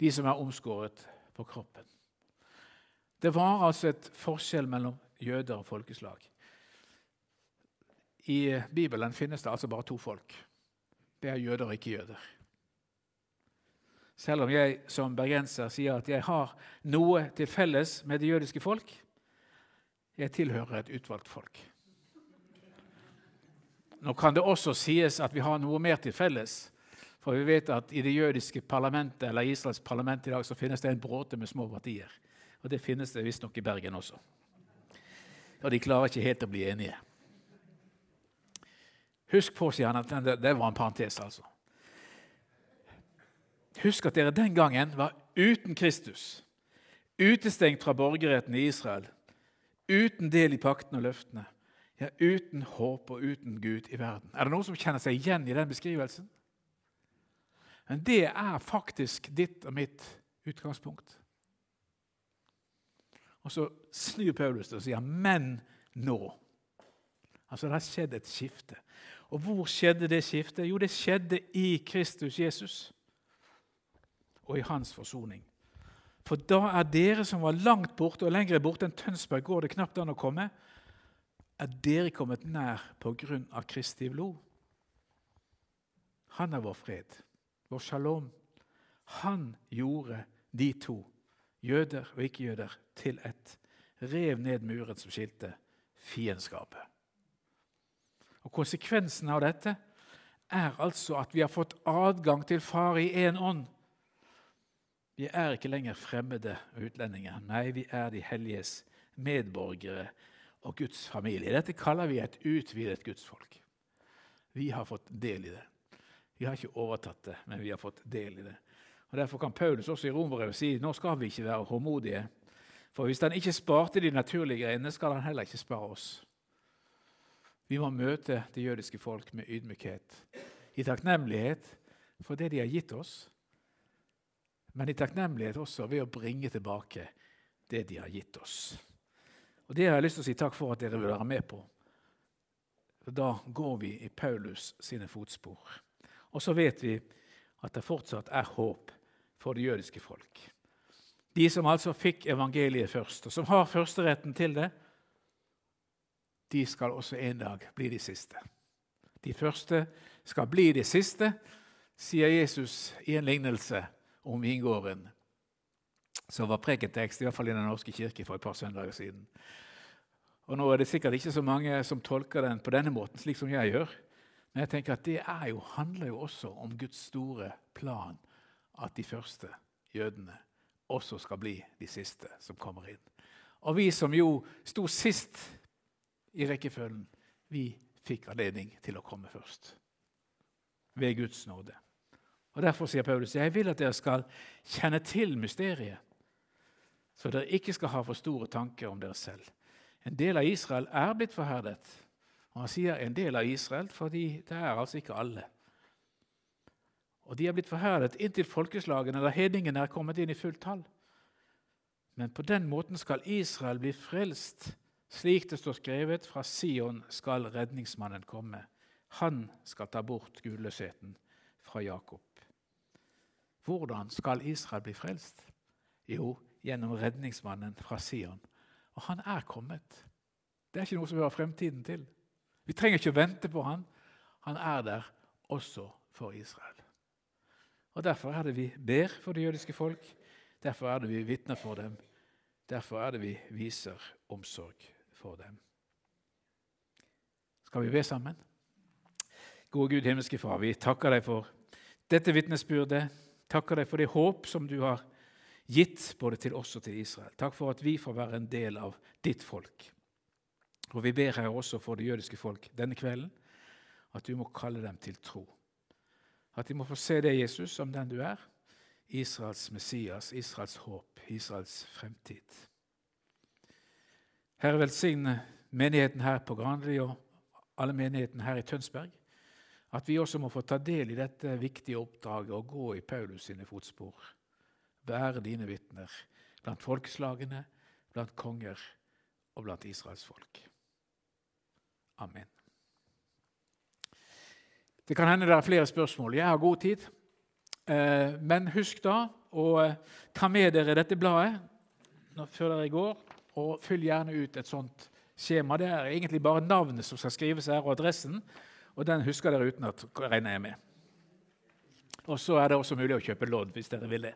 [SPEAKER 1] De som er omskåret på kroppen. Det var altså et forskjell mellom jøder og folkeslag. I Bibelen finnes det altså bare to folk. Det er jøder og ikke-jøder. Selv om jeg som bergenser sier at jeg har noe til felles med det jødiske folk, jeg tilhører et utvalgt folk. Nå kan det også sies at vi har noe mer til felles. For vi vet at i det jødiske parlamentet, eller Israels parlament i dag så finnes det en bråte med små partier. Og det finnes det visstnok i Bergen også. Og de klarer ikke helt å bli enige. Husk på, sier han, at det, var en parentes, altså. Husk at dere den gangen var uten Kristus, utestengt fra borgerretten i Israel, uten del i pakten og løftene, ja, uten håp og uten Gud i verden. Er det noen som kjenner seg igjen i den beskrivelsen? Men det er faktisk ditt og mitt utgangspunkt. Og så snur Paulus og sier 'men nå'. Altså Det har skjedd et skifte. Og hvor skjedde det skiftet? Jo, det skjedde i Kristus Jesus og i hans forsoning. For da er dere som var langt borte og lenger borte enn Tønsberg, går det knapt an å komme, er dere kommet nær på grunn av Kristi blod. Han er vår fred vår shalom. Han gjorde de to, jøder og ikke-jøder, til ett. Rev ned muren som skilte fiendskapet. Og Konsekvensen av dette er altså at vi har fått adgang til Far i én ånd. Vi er ikke lenger fremmede utlendinger. Nei, vi er de helliges medborgere og Guds familie. Dette kaller vi et utvidet gudsfolk. Vi har fått del i det. Vi har ikke overtatt det, men vi har fått del i det. Og Derfor kan Paulus også i Romerbrevet si nå skal vi ikke være håmodige. For hvis han ikke sparte de naturlige greiene, skal han heller ikke spare oss. Vi må møte det jødiske folk med ydmykhet, i takknemlighet for det de har gitt oss, men i takknemlighet også ved å bringe tilbake det de har gitt oss. Og Det har jeg lyst til å si takk for at dere vil være med på. Da går vi i Paulus sine fotspor. Og så vet vi at det fortsatt er håp for det jødiske folk. De som altså fikk evangeliet først, og som har førsteretten til det, de skal også en dag bli de siste. De første skal bli de siste, sier Jesus i en lignelse om vingården, som var prekentekst, i hvert fall i Den norske kirke for et par søndager siden. Og Nå er det sikkert ikke så mange som tolker den på denne måten, slik som jeg gjør. Men jeg tenker at det jo, handler jo også om Guds store plan, at de første jødene også skal bli de siste som kommer inn. Og vi som jo sto sist i rekkefølgen, vi fikk anledning til å komme først. Ved Guds nåde. Og Derfor sier Paulus jeg vil at dere skal kjenne til mysteriet, så dere ikke skal ha for store tanker om dere selv. En del av Israel er blitt forherdet, og Han sier en del av Israel, fordi det er altså ikke alle. Og De er blitt forherdet inntil folkeslagene da hedningene er kommet inn i fullt tall. Men på den måten skal Israel bli frelst, slik det står skrevet, fra Sion skal redningsmannen komme. Han skal ta bort gudløsheten fra Jakob. Hvordan skal Israel bli frelst? Jo, gjennom redningsmannen fra Sion. Og han er kommet. Det er ikke noe som hører fremtiden til. Vi trenger ikke å vente på han. Han er der også for Israel. Og Derfor er det vi ber for det jødiske folk. Derfor er det vi vitner for dem. Derfor er det vi viser omsorg for dem. Skal vi be sammen? Gode Gud, himmelske Far, vi takker deg for dette vitnesbyrdet. Takker deg for det håp som du har gitt både til oss og til Israel. Takk for at vi får være en del av ditt folk. Og Vi ber her også for det jødiske folk denne kvelden at du må kalle dem til tro. At de må få se deg, Jesus, som den du er, Israels Messias, Israels håp, Israels fremtid. Herre, velsigne menigheten her på Granli og alle menighetene her i Tønsberg. At vi også må få ta del i dette viktige oppdraget og gå i Paulus sine fotspor. Være dine vitner blant folkeslagene, blant konger og blant Israels folk. Amen. Det kan hende det er flere spørsmål. Jeg har god tid. Eh, men husk da å eh, ta med dere dette bladet før dere går, og fyll gjerne ut et sånt skjema. Det er egentlig bare navnet som skal skrives her, og adressen. Og den husker dere utenat, regner jeg med. Og så er det også mulig å kjøpe lodd hvis dere vil det.